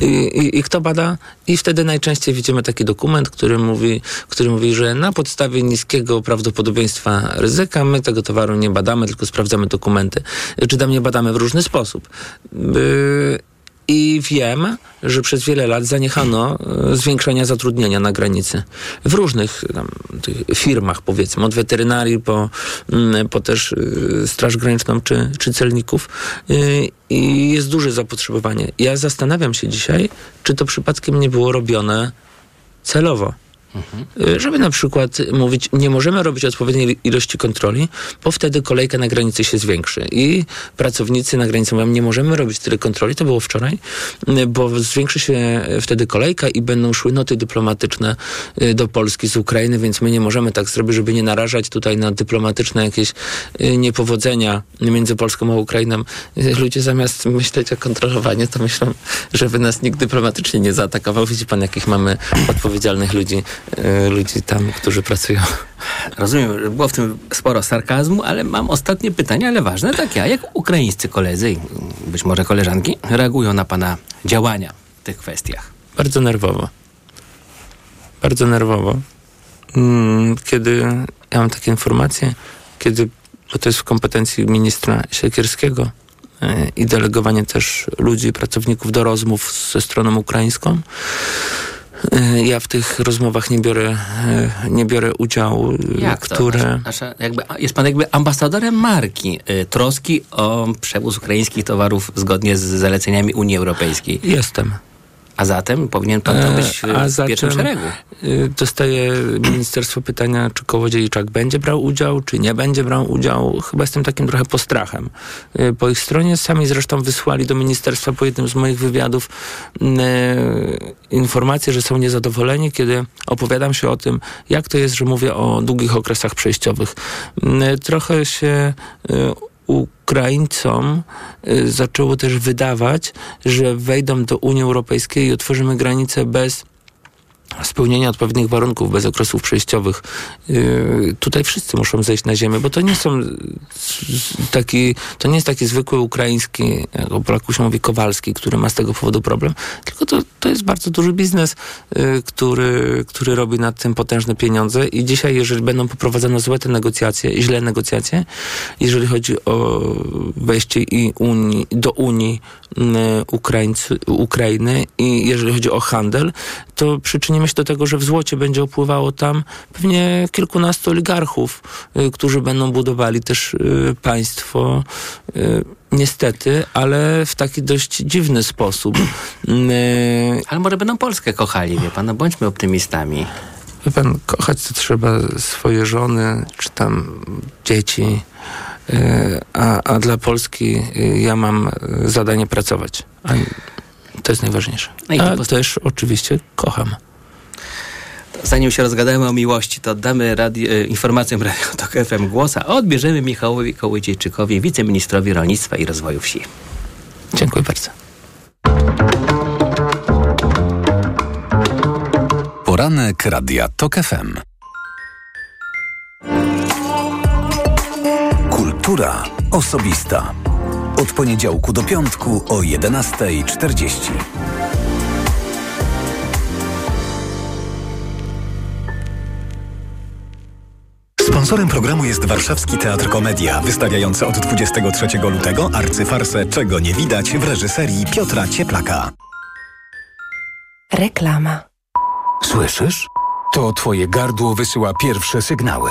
i, i, I kto bada? I wtedy najczęściej widzimy taki dokument, który mówi, który mówi, że na podstawie niskiego prawdopodobieństwa ryzyka my tego towaru nie badamy, tylko sprawdzamy dokumenty. Czy tam nie badamy w różny sposób. I wiem, że przez wiele lat zaniechano e, zwiększania zatrudnienia na granicy. W różnych tam, tych firmach, powiedzmy, od weterynarii po, mm, po też y, Straż Graniczną czy, czy celników. I jest duże zapotrzebowanie. Ja zastanawiam się dzisiaj, czy to przypadkiem nie było robione celowo. Y, Żeby na przykład mówić, nie możemy robić odpowiedniej ilości kontroli, bo wtedy kolejka na granicy się zwiększy. I pracownicy na granicy mówią, nie możemy robić tyle kontroli, to było wczoraj, y, bo zwiększy się wtedy kolejka i będą szły noty dyplomatyczne y, do Polski z Ukrainy, więc my nie możemy tak zrobić, żeby nie narażać tutaj na dyplomatyczne jakieś niepowodzenia między Polską a Ukrainą. Ludzie zamiast myśleć o kontrolowaniu, to myślą, żeby nas nikt dyplomatycznie nie zaatakował. Widzi pan, jakich mamy odpowiedzialnych ludzi, ludzi tam, którzy pracują. Rozumiem, było w tym sporo sarkazmu, ale mam ostatnie pytanie, ale ważne takie. A jak ukraińscy koledzy być może koleżanki reagują na pana działania w tych kwestiach? Bardzo nerwowo. Bardzo nerwowo. Mm, Kiedy ja mam takie informacje, kiedy, bo to jest w kompetencji ministra Siekierskiego e, i delegowanie też ludzi, pracowników do rozmów ze stroną ukraińską. E, Ja w tych rozmowach nie biorę, e, nie biorę udziału, e, Jak to? które... Nasza, nasza, jakby, jest pan jakby ambasadorem marki y, troski o przewóz ukraińskich towarów zgodnie z zaleceniami Unii Europejskiej. Jestem. A zatem powinien pan to być A w pierwszym zatem, szeregu. y, Dostaje ministerstwo pytania, czy Kołodziejczak będzie brał udział, czy nie będzie brał udziału. Chyba jestem takim trochę postrachem. Y, Po ich stronie sami zresztą wysłali do ministerstwa po jednym z moich wywiadów y, informację, że są niezadowoleni, kiedy opowiadam się o tym, jak to jest, że mówię o długich okresach przejściowych. Trochę się y, Ukraińcom y, zaczęło też wydawać, że wejdą do Unii Europejskiej i otworzymy granice bez spełnienia odpowiednich warunków, bez okresów przejściowych. Yy, tutaj wszyscy muszą zejść na ziemię, bo to nie są taki, to nie jest taki zwykły ukraiński, jak o Polaku się mówi, Kowalski, który ma z tego powodu problem, tylko to, to jest bardzo duży biznes, yy, który, który robi nad tym potężne pieniądze i dzisiaj, jeżeli będą poprowadzone złe te negocjacje, źle negocjacje, jeżeli chodzi o wejście i Unii, do Unii yy, Ukraińcy, Ukrainy i jeżeli chodzi o handel, to przyczynimy się do tego, że w złocie będzie opływało tam pewnie kilkunastu oligarchów, y, którzy będą budowali też y, państwo. y, Niestety, ale w taki dość dziwny sposób. Ale może będą Polskę kochali, wie pan, no bądźmy optymistami. Wie pan, kochać to trzeba swoje żony, czy tam dzieci. A, a dla Polski ja mam zadanie pracować. To jest najważniejsze. No A też oczywiście kocham. Zanim się rozgadamy o miłości, to oddamy radio, e, informacjom Radio Tok FM głos, a odbierzemy Michałowi Kołodziejczykowi, wiceministrowi rolnictwa i rozwoju wsi. Dziękuję bardzo. Poranek Radia TOK FM. Kultura osobista. Od poniedziałku do piątku o 11.40. Sponsorem programu jest Warszawski Teatr Komedia, wystawiający od 23 lutego arcyfarsę Czego nie widać w reżyserii Piotra Cieplaka. Reklama. Słyszysz? To twoje gardło wysyła pierwsze sygnały.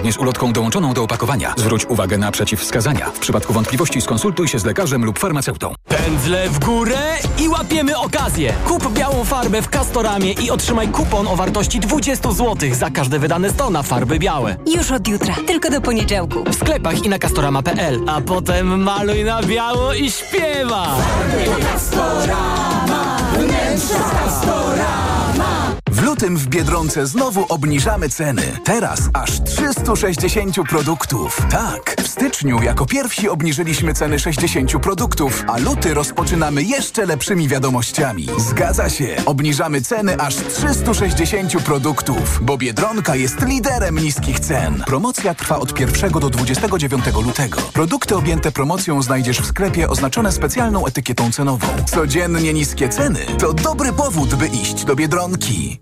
z ulotką dołączoną do opakowania. Zwróć uwagę na przeciwwskazania. W przypadku wątpliwości skonsultuj się z lekarzem lub farmaceutą. Pędzle w górę i łapiemy okazję. Kup białą farbę w Castoramie i otrzymaj kupon o wartości 20 zł za każde wydane 100 na farby białe. Już od jutra, tylko do poniedziałku. W sklepach i na castorama.pl, a potem maluj na biało i śpiewa. W lutym w Biedronce znowu obniżamy ceny. Teraz aż 360 produktów. Tak, w styczniu jako pierwsi obniżyliśmy ceny 60 produktów, a luty rozpoczynamy jeszcze lepszymi wiadomościami. Zgadza się, obniżamy ceny aż 360 produktów, bo Biedronka jest liderem niskich cen. Promocja trwa od 1 do 29 lutego. Produkty objęte promocją znajdziesz w sklepie oznaczone specjalną etykietą cenową. Codziennie niskie ceny to dobry powód, by iść do Biedronki.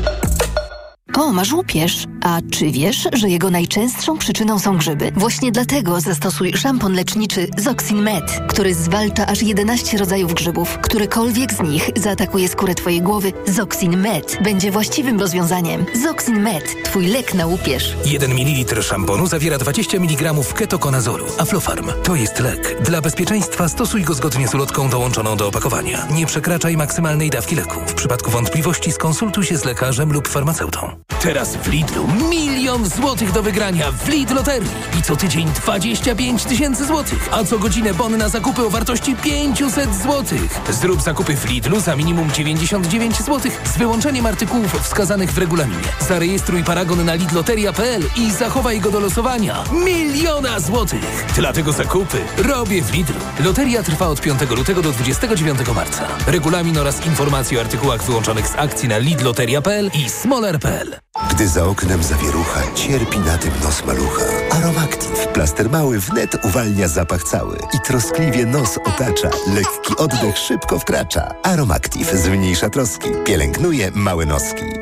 O, masz łupież. A czy wiesz, że jego najczęstszą przyczyną są grzyby? Właśnie dlatego zastosuj szampon leczniczy Zoxin Med, który zwalcza aż 11 rodzajów grzybów. Którykolwiek z nich zaatakuje skórę twojej głowy, Zoxin Med będzie właściwym rozwiązaniem. Zoxin Med, twój lek na łupież. 1 ml szamponu zawiera 20 mg ketokonazolu. Aflofarm to jest lek. Dla bezpieczeństwa stosuj go zgodnie z ulotką dołączoną do opakowania. Nie przekraczaj maksymalnej dawki leku. W przypadku wątpliwości skonsultuj się z lekarzem lub farmaceutą. Teraz w Lidlu milion złotych do wygrania w Lidl Loterii. I co tydzień 25 tysięcy złotych. A co godzinę bon na zakupy o wartości 500 złotych. Zrób zakupy w Lidlu za minimum 99 złotych z wyłączeniem artykułów wskazanych w regulaminie. Zarejestruj paragon na lidloteria.pl i zachowaj go do losowania. Miliona złotych. Dlatego zakupy robię w Lidlu. Loteria trwa od 5 lutego do 29 marca. Regulamin oraz informacje o artykułach wyłączonych z akcji na lidloteria.pl i smoler.pl. Gdy za oknem zawierucha, cierpi na tym nos malucha. Aromactive. Plaster mały wnet uwalnia zapach cały i troskliwie nos otacza. Lekki oddech szybko wkracza. Aromactive zmniejsza troski. Pielęgnuje małe noski.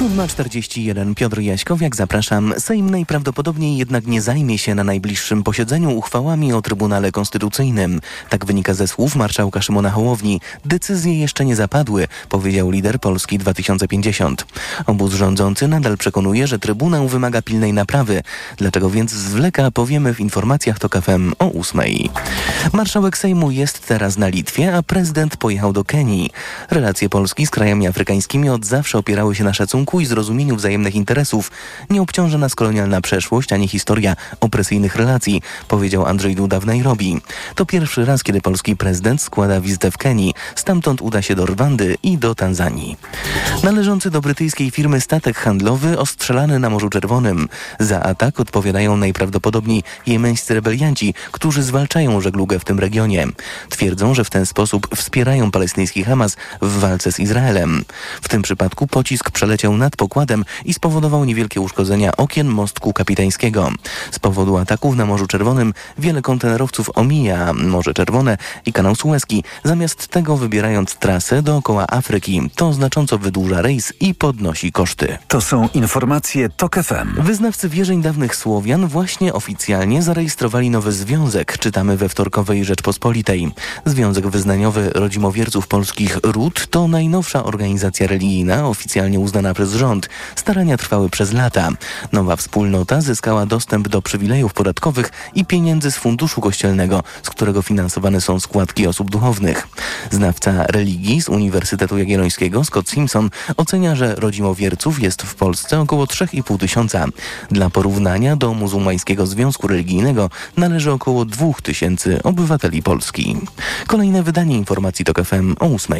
7.41 Piotr Jaśkowiak, zapraszam. Sejm najprawdopodobniej jednak nie zajmie się na najbliższym posiedzeniu uchwałami o Trybunale Konstytucyjnym. Tak wynika ze słów marszałka Szymona Hołowni. Decyzje jeszcze nie zapadły, powiedział lider Polski 2050. Obóz rządzący nadal przekonuje, że Trybunał wymaga pilnej naprawy. Dlaczego więc zwleka, powiemy w informacjach TOK FM o 8. Marszałek Sejmu jest teraz na Litwie, a prezydent pojechał do Kenii. Relacje Polski z krajami afrykańskimi od zawsze opierały się na szacunku i zrozumieniu wzajemnych interesów. Nie obciąża nas kolonialna przeszłość ani historia opresyjnych relacji, powiedział Andrzej Duda w Nairobi. To pierwszy raz, kiedy polski prezydent składa wizytę w Kenii. Stamtąd uda się do Rwandy i do Tanzanii. Należący do brytyjskiej firmy statek handlowy ostrzelany na Morzu Czerwonym. Za atak odpowiadają najprawdopodobniej jemeńscy rebelianci, którzy zwalczają żeglugę w tym regionie. Twierdzą, że w ten sposób wspierają palestyński Hamas w walce z Izraelem. W tym przypadku pocisk przeleciał nad pokładem i spowodował niewielkie uszkodzenia okien mostku kapitańskiego. Z powodu ataków na Morzu Czerwonym wiele kontenerowców omija Morze Czerwone i kanał Suezki, zamiast tego wybierając trasę dookoła Afryki. To znacząco wydłuża rejs i podnosi koszty. To są informacje TOK FM. Wyznawcy wierzeń dawnych Słowian właśnie oficjalnie zarejestrowali nowy związek, czytamy we wtorkowej Rzeczpospolitej. Związek Wyznaniowy Rodzimowierców Polskich RUD to najnowsza organizacja religijna oficjalnie uznana przez rząd. Starania trwały przez lata. Nowa wspólnota zyskała dostęp do przywilejów podatkowych i pieniędzy z funduszu kościelnego, z którego finansowane są składki osób duchownych. Znawca religii z Uniwersytetu Jagiellońskiego Scott Simpson ocenia, że rodzimowierców jest w Polsce około 3,5 tysiąca. Dla porównania do muzułmańskiego związku religijnego należy około 2 tysięcy obywateli Polski. Kolejne wydanie informacji TOK FM o 8.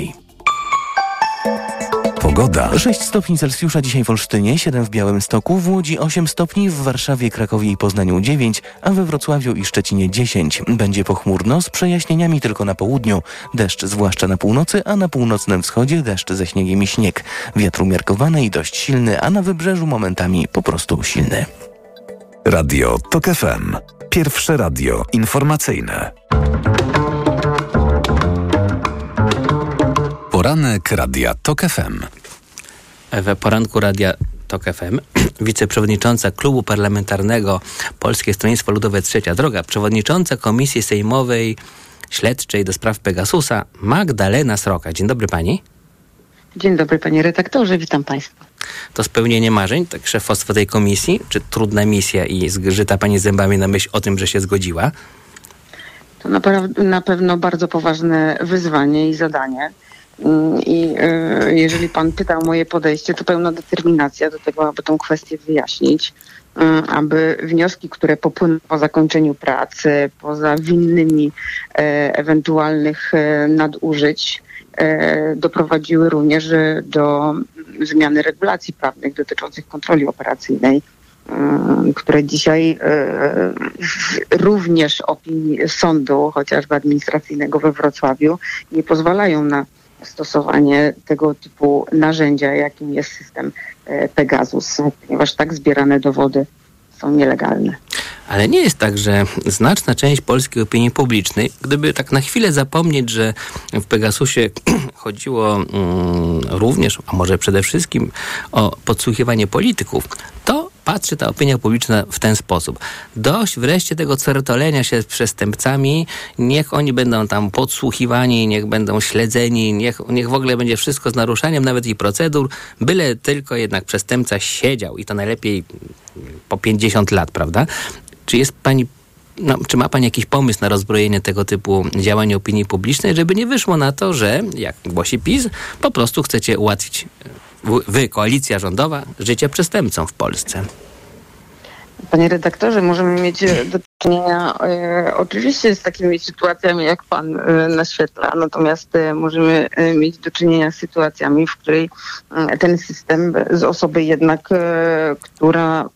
Pogoda. 6 stopni Celsjusza dzisiaj w Olsztynie, 7 w Białymstoku, w Łodzi 8 stopni, w Warszawie, Krakowie i Poznaniu 9, a we Wrocławiu i Szczecinie 10. Będzie pochmurno z przejaśnieniami tylko na południu. Deszcz zwłaszcza na północy, a na północnym wschodzie deszcz ze śniegiem i śnieg. Wiatr umiarkowany i dość silny, a na wybrzeżu momentami po prostu silny. Radio TOK FM. Pierwsze radio informacyjne. Poranek Radia TOK FM. W poranku Radia TOK FM wiceprzewodnicząca Klubu Parlamentarnego Polskie Stronnictwo Ludowe Trzecia Droga, przewodnicząca Komisji Sejmowej Śledczej do spraw Pegasusa Magdalena Sroka. Dzień dobry pani. Dzień dobry panie redaktorze, witam państwa. To spełnienie marzeń, tak szefostwo tej komisji, czy trudna misja i zgrzyta pani zębami na myśl o tym, że się zgodziła? To naprawdę, na pewno bardzo poważne wyzwanie i zadanie. I y, jeżeli pan pyta o moje podejście, to pełna determinacja do tego, aby tą kwestię wyjaśnić, y, aby wnioski, które popłyną po zakończeniu pracy, poza winnymi y, ewentualnych nadużyć, doprowadziły również do zmiany regulacji prawnych dotyczących kontroli operacyjnej, które dzisiaj również opinii sądu, chociażby administracyjnego we Wrocławiu, nie pozwalają na stosowanie tego typu narzędzia, jakim jest system e, Pegasus, ponieważ tak zbierane dowody są nielegalne. Ale nie jest tak, że znaczna część polskiej opinii publicznej, gdyby tak na chwilę zapomnieć, że w Pegasusie chodziło mm, również, a może przede wszystkim o podsłuchiwanie polityków, to patrzy ta opinia publiczna w ten sposób. Dość wreszcie tego certolenia się z przestępcami, niech oni będą tam podsłuchiwani, niech będą śledzeni, niech, niech w ogóle będzie wszystko z naruszaniem nawet i procedur, byle tylko jednak przestępca siedział i to najlepiej po 50 lat, prawda? Czy jest pani no, czy ma Pani jakiś pomysł na rozbrojenie tego typu działań opinii publicznej, żeby nie wyszło na to, że, jak głosi PiS, po prostu chcecie ułatwić wy, koalicja rządowa, życie przestępcom w Polsce? Panie redaktorze, możemy mieć do czynienia e, oczywiście z takimi sytuacjami, jak pan e, naświetla, natomiast e, możemy e, mieć do czynienia z sytuacjami, w której e, ten system z osoby jednak, e, która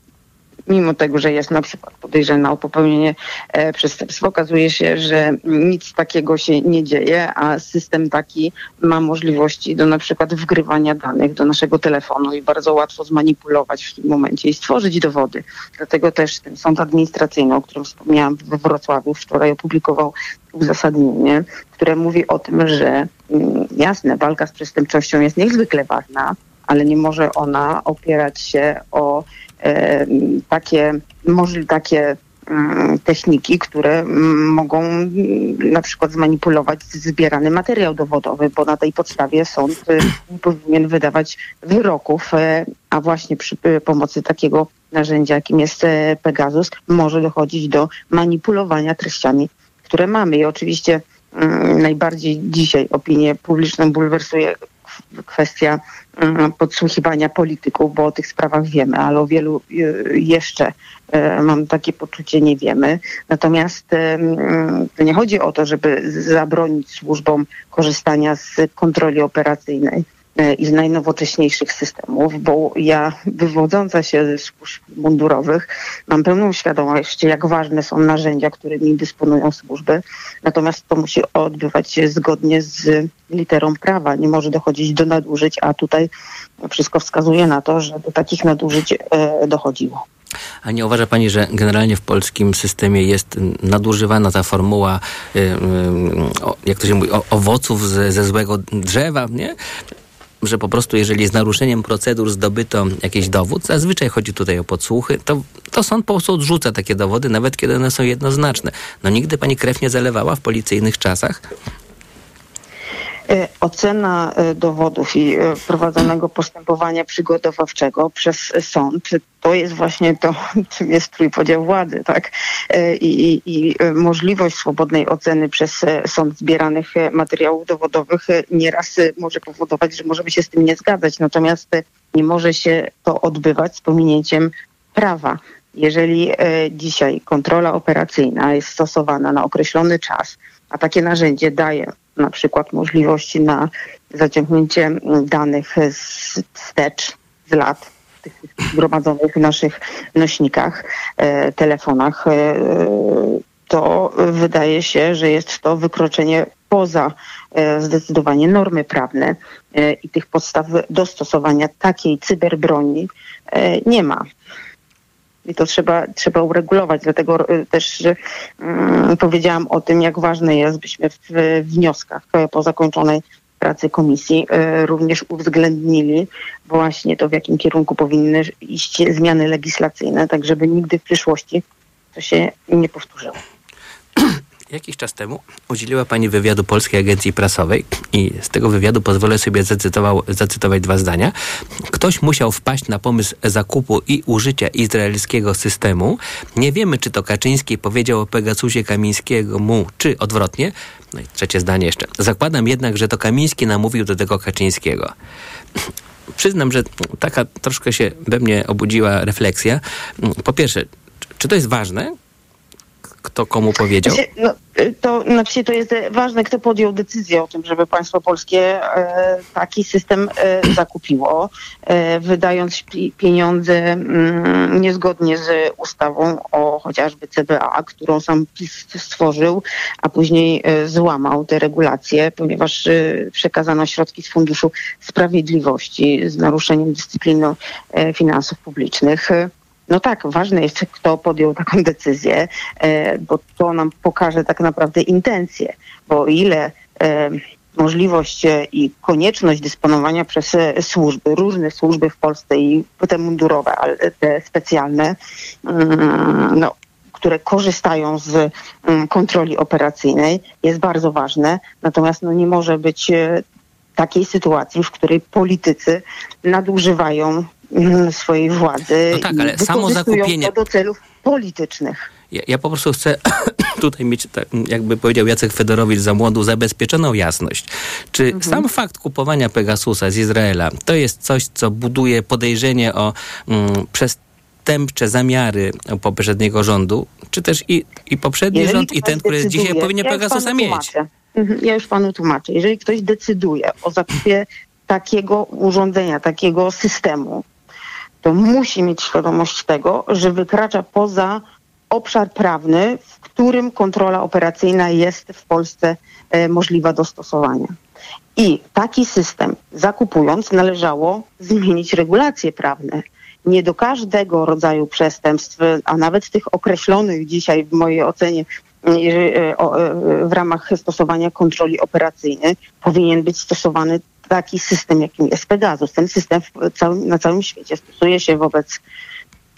mimo tego, że jest na przykład podejrzana o popełnienie e, przestępstwa, okazuje się, że nic takiego się nie dzieje, a system taki ma możliwości do na przykład wgrywania danych do naszego telefonu i bardzo łatwo zmanipulować w tym momencie i stworzyć dowody. Dlatego też ten sąd administracyjny, o którym wspomniałam we Wrocławiu, wczoraj opublikował uzasadnienie, które mówi o tym, że mm, jasne, walka z przestępczością jest niezwykle ważna, ale nie może ona opierać się o takie, takie techniki, które mogą na przykład zmanipulować zbierany materiał dowodowy, bo na tej podstawie sąd y, nie powinien wydawać wyroków, e, a właśnie przy y, pomocy takiego narzędzia, jakim jest e, Pegasus, może dochodzić do manipulowania treściami, które mamy. I oczywiście mm, najbardziej dzisiaj opinię publiczną bulwersuje kwestia mm, podsłuchiwania polityków, bo o tych sprawach wiemy, ale o wielu y, jeszcze y, mam takie poczucie nie wiemy. Natomiast y, mm, nie chodzi o to, żeby zabronić służbom korzystania z kontroli operacyjnej, i z najnowocześniejszych systemów, bo ja wywodząca się ze służb mundurowych mam pełną świadomość, jak ważne są narzędzia, którymi dysponują służby. Natomiast to musi odbywać się zgodnie z literą prawa. Nie może dochodzić do nadużyć, a tutaj wszystko wskazuje na to, że do takich nadużyć e, dochodziło. A nie uważa Pani, że generalnie w polskim systemie jest nadużywana ta formuła, o- jak to się mówi, owoców ze, ze złego drzewa, nie? Że po prostu, jeżeli z naruszeniem procedur zdobyto jakiś dowód, zazwyczaj chodzi tutaj o podsłuchy, to, to sąd po prostu odrzuca takie dowody, nawet kiedy one są jednoznaczne. No nigdy pani krew nie zalewała w policyjnych czasach? E, Ocena e, dowodów i e, prowadzonego postępowania przygotowawczego przez sąd to jest właśnie to, czym jest trójpodział władzy, tak? I, i, I możliwość swobodnej oceny przez sąd zbieranych materiałów dowodowych nieraz może powodować, że możemy się z tym nie zgadzać, natomiast nie może się to odbywać z pominięciem prawa. Jeżeli dzisiaj kontrola operacyjna jest stosowana na określony czas, a takie narzędzie daje na przykład możliwości na zaciągnięcie danych z- wstecz z lat, tych zgromadzonych w naszych nośnikach, e, telefonach, e, to wydaje się, że jest to wykroczenie poza e, zdecydowanie normy prawne i tych podstaw do stosowania takiej cyberbroni nie ma. I to trzeba, trzeba uregulować. Dlatego e, też mm, powiedziałam o tym, jak ważne jest, byśmy w wnioskach e, po zakończonej pracy komisji e, również uwzględnili właśnie to, w jakim kierunku powinny iść zmiany legislacyjne, tak żeby nigdy w przyszłości to się nie powtórzyło. Jakiś czas temu udzieliła Pani wywiadu Polskiej Agencji Prasowej i z tego wywiadu pozwolę sobie zacytować dwa zdania. Ktoś musiał wpaść na pomysł zakupu i użycia izraelskiego systemu. Nie wiemy, czy to Kaczyński powiedział o Pegasusie Kamińskiego mu, czy odwrotnie. No i trzecie zdanie jeszcze. Zakładam jednak, że to Kamiński namówił do tego Kaczyńskiego. Przyznam, że taka troszkę się we mnie obudziła refleksja. Po pierwsze, czy to jest ważne? Kto komu powiedział? Znaczy, No, y, to znaczy to jest e, ważne, kto podjął decyzję o tym, żeby państwo polskie e, taki system e, zakupiło, e, wydając pi- pieniądze mm, niezgodnie z ustawą o chociażby CBA, którą sam PiS stworzył, a później złamał te regulacje, ponieważ przekazano środki z Funduszu Sprawiedliwości z naruszeniem dyscypliny finansów publicznych. No tak, ważne jest, kto podjął taką decyzję, e, bo to nam pokaże tak naprawdę intencje, bo ile e, możliwość e, i konieczność dysponowania przez służby, różne służby w Polsce i te mundurowe, ale te specjalne, mm, no, które korzystają z mm, kontroli operacyjnej jest bardzo ważne, natomiast no, nie może być takiej sytuacji, w której politycy nadużywają swojej władzy No tak, i ale samo zakupienie- do celów politycznych. Ja, ja po prostu chcę tutaj mieć, tak, jakby powiedział Jacek Fedorowicz za młodu, zabezpieczoną jasność. Czy sam fakt kupowania Pegasusa z Izraela to jest coś, co buduje podejrzenie o mm, przestępcze zamiary poprzedniego rządu, czy też i, i poprzedni Jeżeli rząd, i ten, który jest dzisiaj decyduje- powinien ja Pegasusa mieć? Mhm, Ja już panu tłumaczę. Jeżeli ktoś decyduje o zakupie takiego urządzenia, takiego systemu, to musi mieć świadomość tego, że wykracza poza obszar prawny, w którym kontrola operacyjna jest w Polsce e, możliwa do stosowania. I taki system zakupując należało zmienić regulacje prawne. Nie do każdego rodzaju przestępstw, a nawet tych określonych dzisiaj w mojej ocenie o, e, w ramach stosowania kontroli operacyjnej powinien być stosowany taki system, jakim jest Pegasus. Ten system całym, na całym świecie stosuje się wobec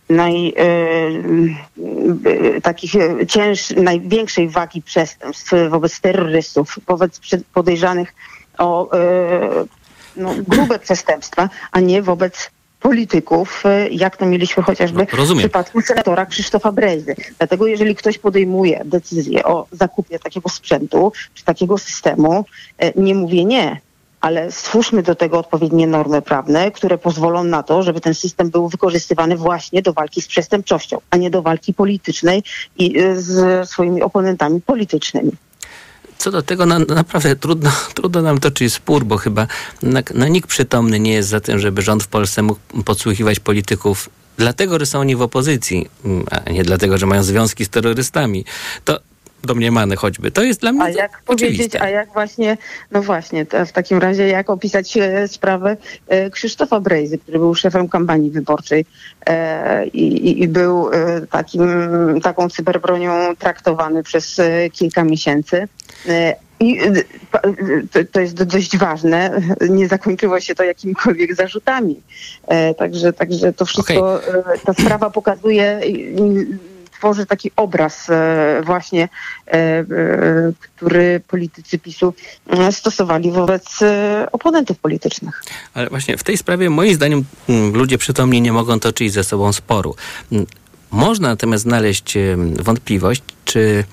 naj, e, takich cięż, największej wagi przestępstw, wobec terrorystów, wobec podejrzanych o no, grube przestępstwa, a nie wobec polityków, e, jak to mieliśmy chociażby No, w przypadku senatora Krzysztofa Brejzy. Dlatego jeżeli ktoś podejmuje decyzję o zakupie takiego sprzętu czy takiego systemu, e, nie mówię nie, ale stwórzmy do tego odpowiednie normy prawne, które pozwolą na to, żeby ten system był wykorzystywany właśnie do walki z przestępczością, a nie do walki politycznej i e, z swoimi oponentami politycznymi. Co do tego na, naprawdę trudno, trudno nam toczyć spór, bo chyba na, no, nikt przytomny nie jest za tym, żeby rząd w Polsce mógł podsłuchiwać polityków dlatego, że są oni w opozycji, mm, a nie dlatego, że mają związki z terrorystami. To domniemane choćby. To jest dla mnie A jak powiedzieć, oczywiste. a jak właśnie, no właśnie, w takim razie jak opisać e, sprawę e, Krzysztofa Brejzy, który był szefem kampanii wyborczej e, i, i był e, takim, taką cyberbronią traktowany przez kilka miesięcy. I to, to jest do- dość ważne. Nie zakończyło się to jakimikolwiek zarzutami. Także, także to wszystko, e, ta sprawa pokazuje, tworzy taki obraz e, właśnie, e, e, który politycy PiSu stosowali wobec oponentów politycznych. Ale właśnie w tej sprawie moim zdaniem mm, ludzie przytomni nie mogą toczyć ze sobą sporu. Mm, Można natomiast znaleźć wątpliwość, czy,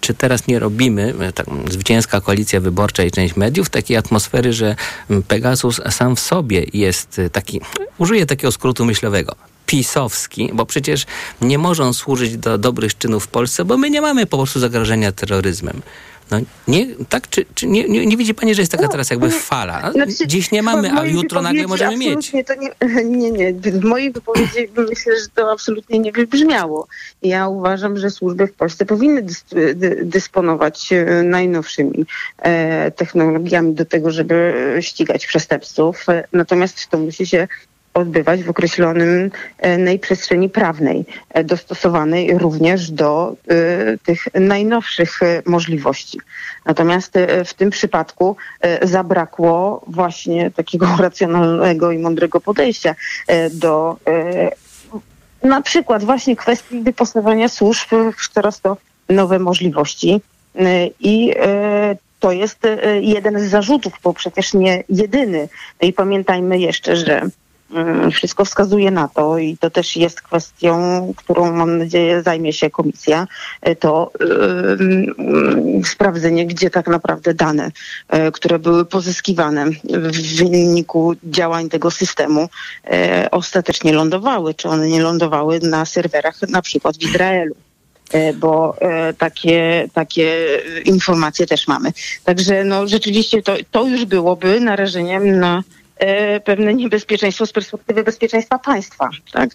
czy teraz nie robimy, tak, zwycięska koalicja wyborcza i część mediów, takiej atmosfery, że mm, Pegasus sam w sobie jest taki, użyję takiego skrótu myślowego, pisowski, bo przecież nie może on służyć do dobrych czynów w Polsce, bo my nie mamy po prostu zagrożenia terroryzm. No, nie, tak, czy, czy nie, nie, nie widzi pani, że jest taka teraz jakby fala? A Znaczy, Dziś nie mamy, a jutro nagle możemy mieć. To nie, nie, nie. W mojej wypowiedzi myślę, że to absolutnie nie wybrzmiało. Ja uważam, że służby w Polsce powinny dys, dy, dysponować e, najnowszymi e, technologiami do tego, żeby ścigać przestępców. E, Natomiast to musi się odbywać w określonym e, przestrzeni prawnej, e, dostosowanej również do e, tych najnowszych możliwości. Natomiast w tym przypadku zabrakło właśnie takiego racjonalnego i mądrego podejścia do na przykład właśnie kwestii wyposażenia służb w coraz to nowe możliwości. I to jest jeden z zarzutów, bo przecież nie jedyny. I pamiętajmy jeszcze, że wszystko wskazuje na to i to też jest kwestią, którą mam nadzieję zajmie się komisja, e, to ym, sprawdzenie, gdzie tak naprawdę dane, e, które były pozyskiwane w wyniku działań tego systemu, e, ostatecznie lądowały, czy one nie lądowały na serwerach na przykład w Izraelu. Bo takie, takie informacje też mamy. Także no, rzeczywiście to, to już byłoby narażeniem na pewne niebezpieczeństwo z perspektywy bezpieczeństwa państwa. Tak?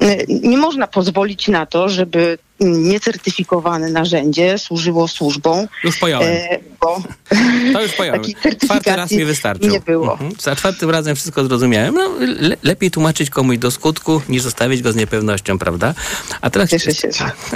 E, Nie można pozwolić na to, żeby niecertyfikowane narzędzie służyło służbom. Już pojąłem. e, Bo To już pojąłem. Czwarty raz mi wystarczył. nie było. Mhm. Za czwartym razem wszystko zrozumiałem. No, le, lepiej tłumaczyć komuś do skutku, niż zostawić go z niepewnością, prawda? A teraz... Cieszę się.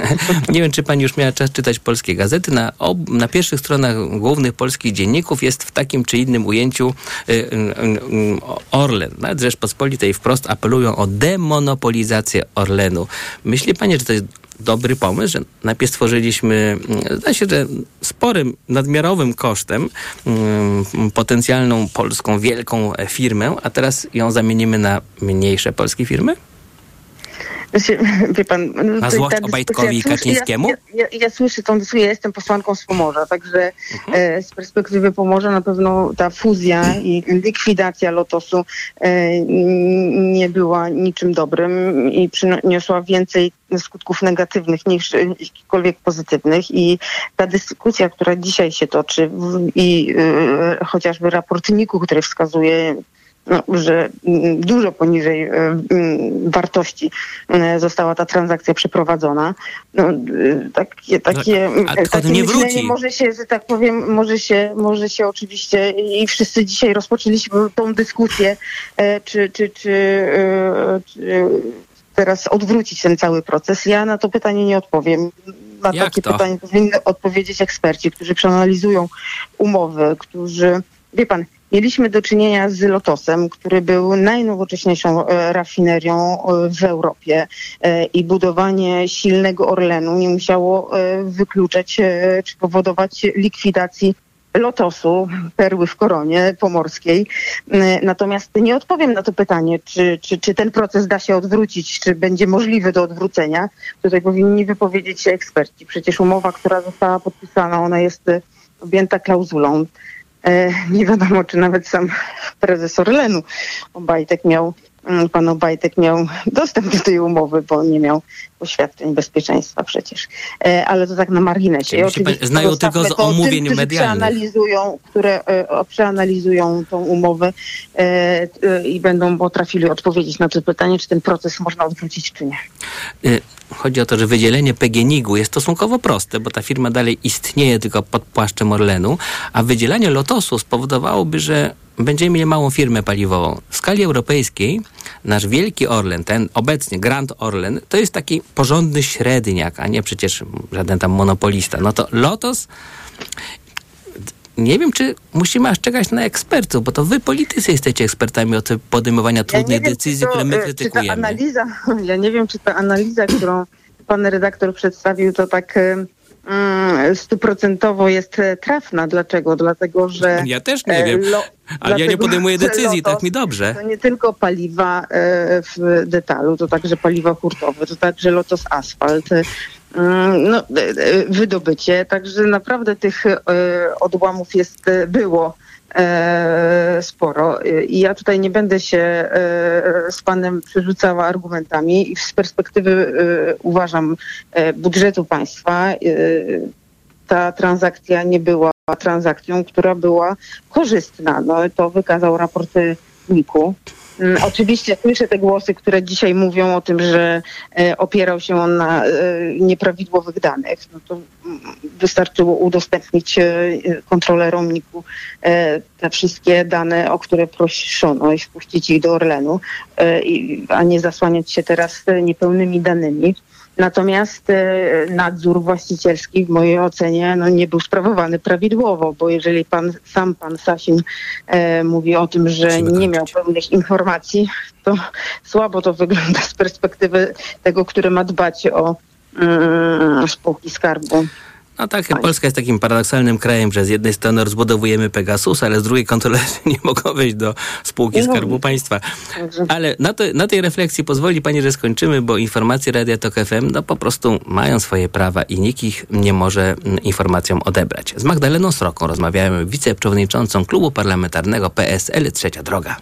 Nie wiem, czy pani już miała czas czytać polskie gazety. Na, na pierwszych stronach głównych polskich dzienników jest w takim czy innym ujęciu y, y, y, Orlen. Nawet Rzeczpospolitej wprost apelują o demonopolizację Orlenu. Myśli pani, że to jest dobry pomysł, że najpierw stworzyliśmy, mm, zdaje się, że sporym, nadmiarowym kosztem mm, potencjalną polską wielką firmę, a teraz ją zamienimy na mniejsze polskie firmy? Znaczy, wie pan, no, Na to- złość Obajtkowi i Kaczyńskiemu? Ja, ja, ja słyszę tą dyskusję, ja jestem posłanką z Pomorza, także e, z perspektywy Pomorza na pewno ta fuzja i likwidacja Lotosu e, nie była niczym dobrym i przyniosła więcej skutków negatywnych niż jakichkolwiek pozytywnych. I ta dyskusja, która dzisiaj się toczy w, i e, chociażby raport NIK-u, który wskazuje no, że mm, dużo poniżej e, wartości e, została ta transakcja przeprowadzona. No, e, takie, takie, No, a to takie nie wróci. może się, że tak powiem, może się, może się oczywiście i wszyscy dzisiaj rozpoczęliśmy tą dyskusję, czy, czy, czy, czy teraz odwrócić ten cały proces. Ja na to pytanie nie odpowiem. Na Jak takie to? pytanie powinny odpowiedzieć eksperci, którzy przeanalizują umowy, którzy, wie pan, mieliśmy do czynienia z Lotosem, który był najnowocześniejszą e, rafinerią e, w Europie e, i budowanie silnego Orlenu nie musiało wykluczać czy powodować likwidacji Lotosu, perły w koronie pomorskiej. Natomiast nie odpowiem na to pytanie, czy, czy, czy ten proces da się odwrócić, czy będzie możliwy do odwrócenia. Tutaj powinni wypowiedzieć się eksperci. Przecież umowa, która została podpisana, ona jest objęta klauzulą. E, Nie wiadomo, czy nawet sam prezes Orlenu Obajtek miał pan Obajtek miał dostęp do tej umowy, bo nie miał poświadczeń bezpieczeństwa przecież. E, Ale to tak na marginesie. Czyli I znają tylko z omówień tym, medialnych. Przeanalizują, które e, przeanalizują tą umowę e, i będą potrafili odpowiedzieć na to pytanie, czy ten proces można odwrócić, czy nie. Chodzi o to, że wydzielenie PGNiG-u jest stosunkowo proste, bo ta firma dalej istnieje tylko pod płaszczem Orlenu, a wydzielenie Lotosu spowodowałoby, że będziemy mieli małą firmę paliwową. W skali europejskiej nasz wielki Orlen, ten obecnie Grand Orlen, to jest taki porządny średniak, a nie przecież żaden tam monopolista. No to Lotos nie wiem, czy musimy aż czekać na ekspertów, bo to wy politycy jesteście ekspertami od podejmowania trudnych wiem, decyzji, to, które my e, krytykujemy. analiza, ja nie wiem, czy ta analiza, którą pan redaktor przedstawił, to tak stuprocentowo jest e, trafna. Dlaczego? Dlatego, że... Ja też nie e, wiem, lo- ale ja nie podejmuję decyzji, Lotos tak mi dobrze. To nie tylko paliwa e, w detalu, to także paliwa hurtowe, to także Lotos Asfalt, mm, no, wydobycie. Także naprawdę tych odłamów jest, było sporo. E, I ja tutaj nie będę się e, z panem przerzucała argumentami i z perspektywy e, uważam e, budżetu państwa e, ta transakcja nie była transakcją, która była korzystna. No, to wykazał raport NIK-u. Mm, Oczywiście słyszę te głosy, które dzisiaj mówią o tym, że e, opierał się on na e, nieprawidłowych danych. No to mm, wystarczyło udostępnić e, kontrolerom NIK-u te wszystkie dane, o które proszono i wpuścić ich do Orlenu, a nie zasłaniać się teraz niepełnymi danymi. Natomiast e, nadzór właścicielski w mojej ocenie no, nie był sprawowany prawidłowo, bo jeżeli pan, sam pan Sasin e, mówi o tym, że nie miał pełnych informacji, to słabo to wygląda z perspektywy tego, który ma dbać o mm, spółki skarbu. No tak, Polska jest takim paradoksalnym krajem, że z jednej strony rozbudowujemy Pegasus, ale z drugiej kontrolerzy nie mogą wejść do spółki Skarbu. Państwa. Ale na, to, na tej refleksji pozwoli Pani, że skończymy, bo informacje Radia Tok FM no, po prostu mają swoje prawa i nikt ich nie może mm, informacjom odebrać. Z Magdaleną Sroką rozmawiałem wiceprzewodniczącą klubu parlamentarnego PSL Trzecia Droga.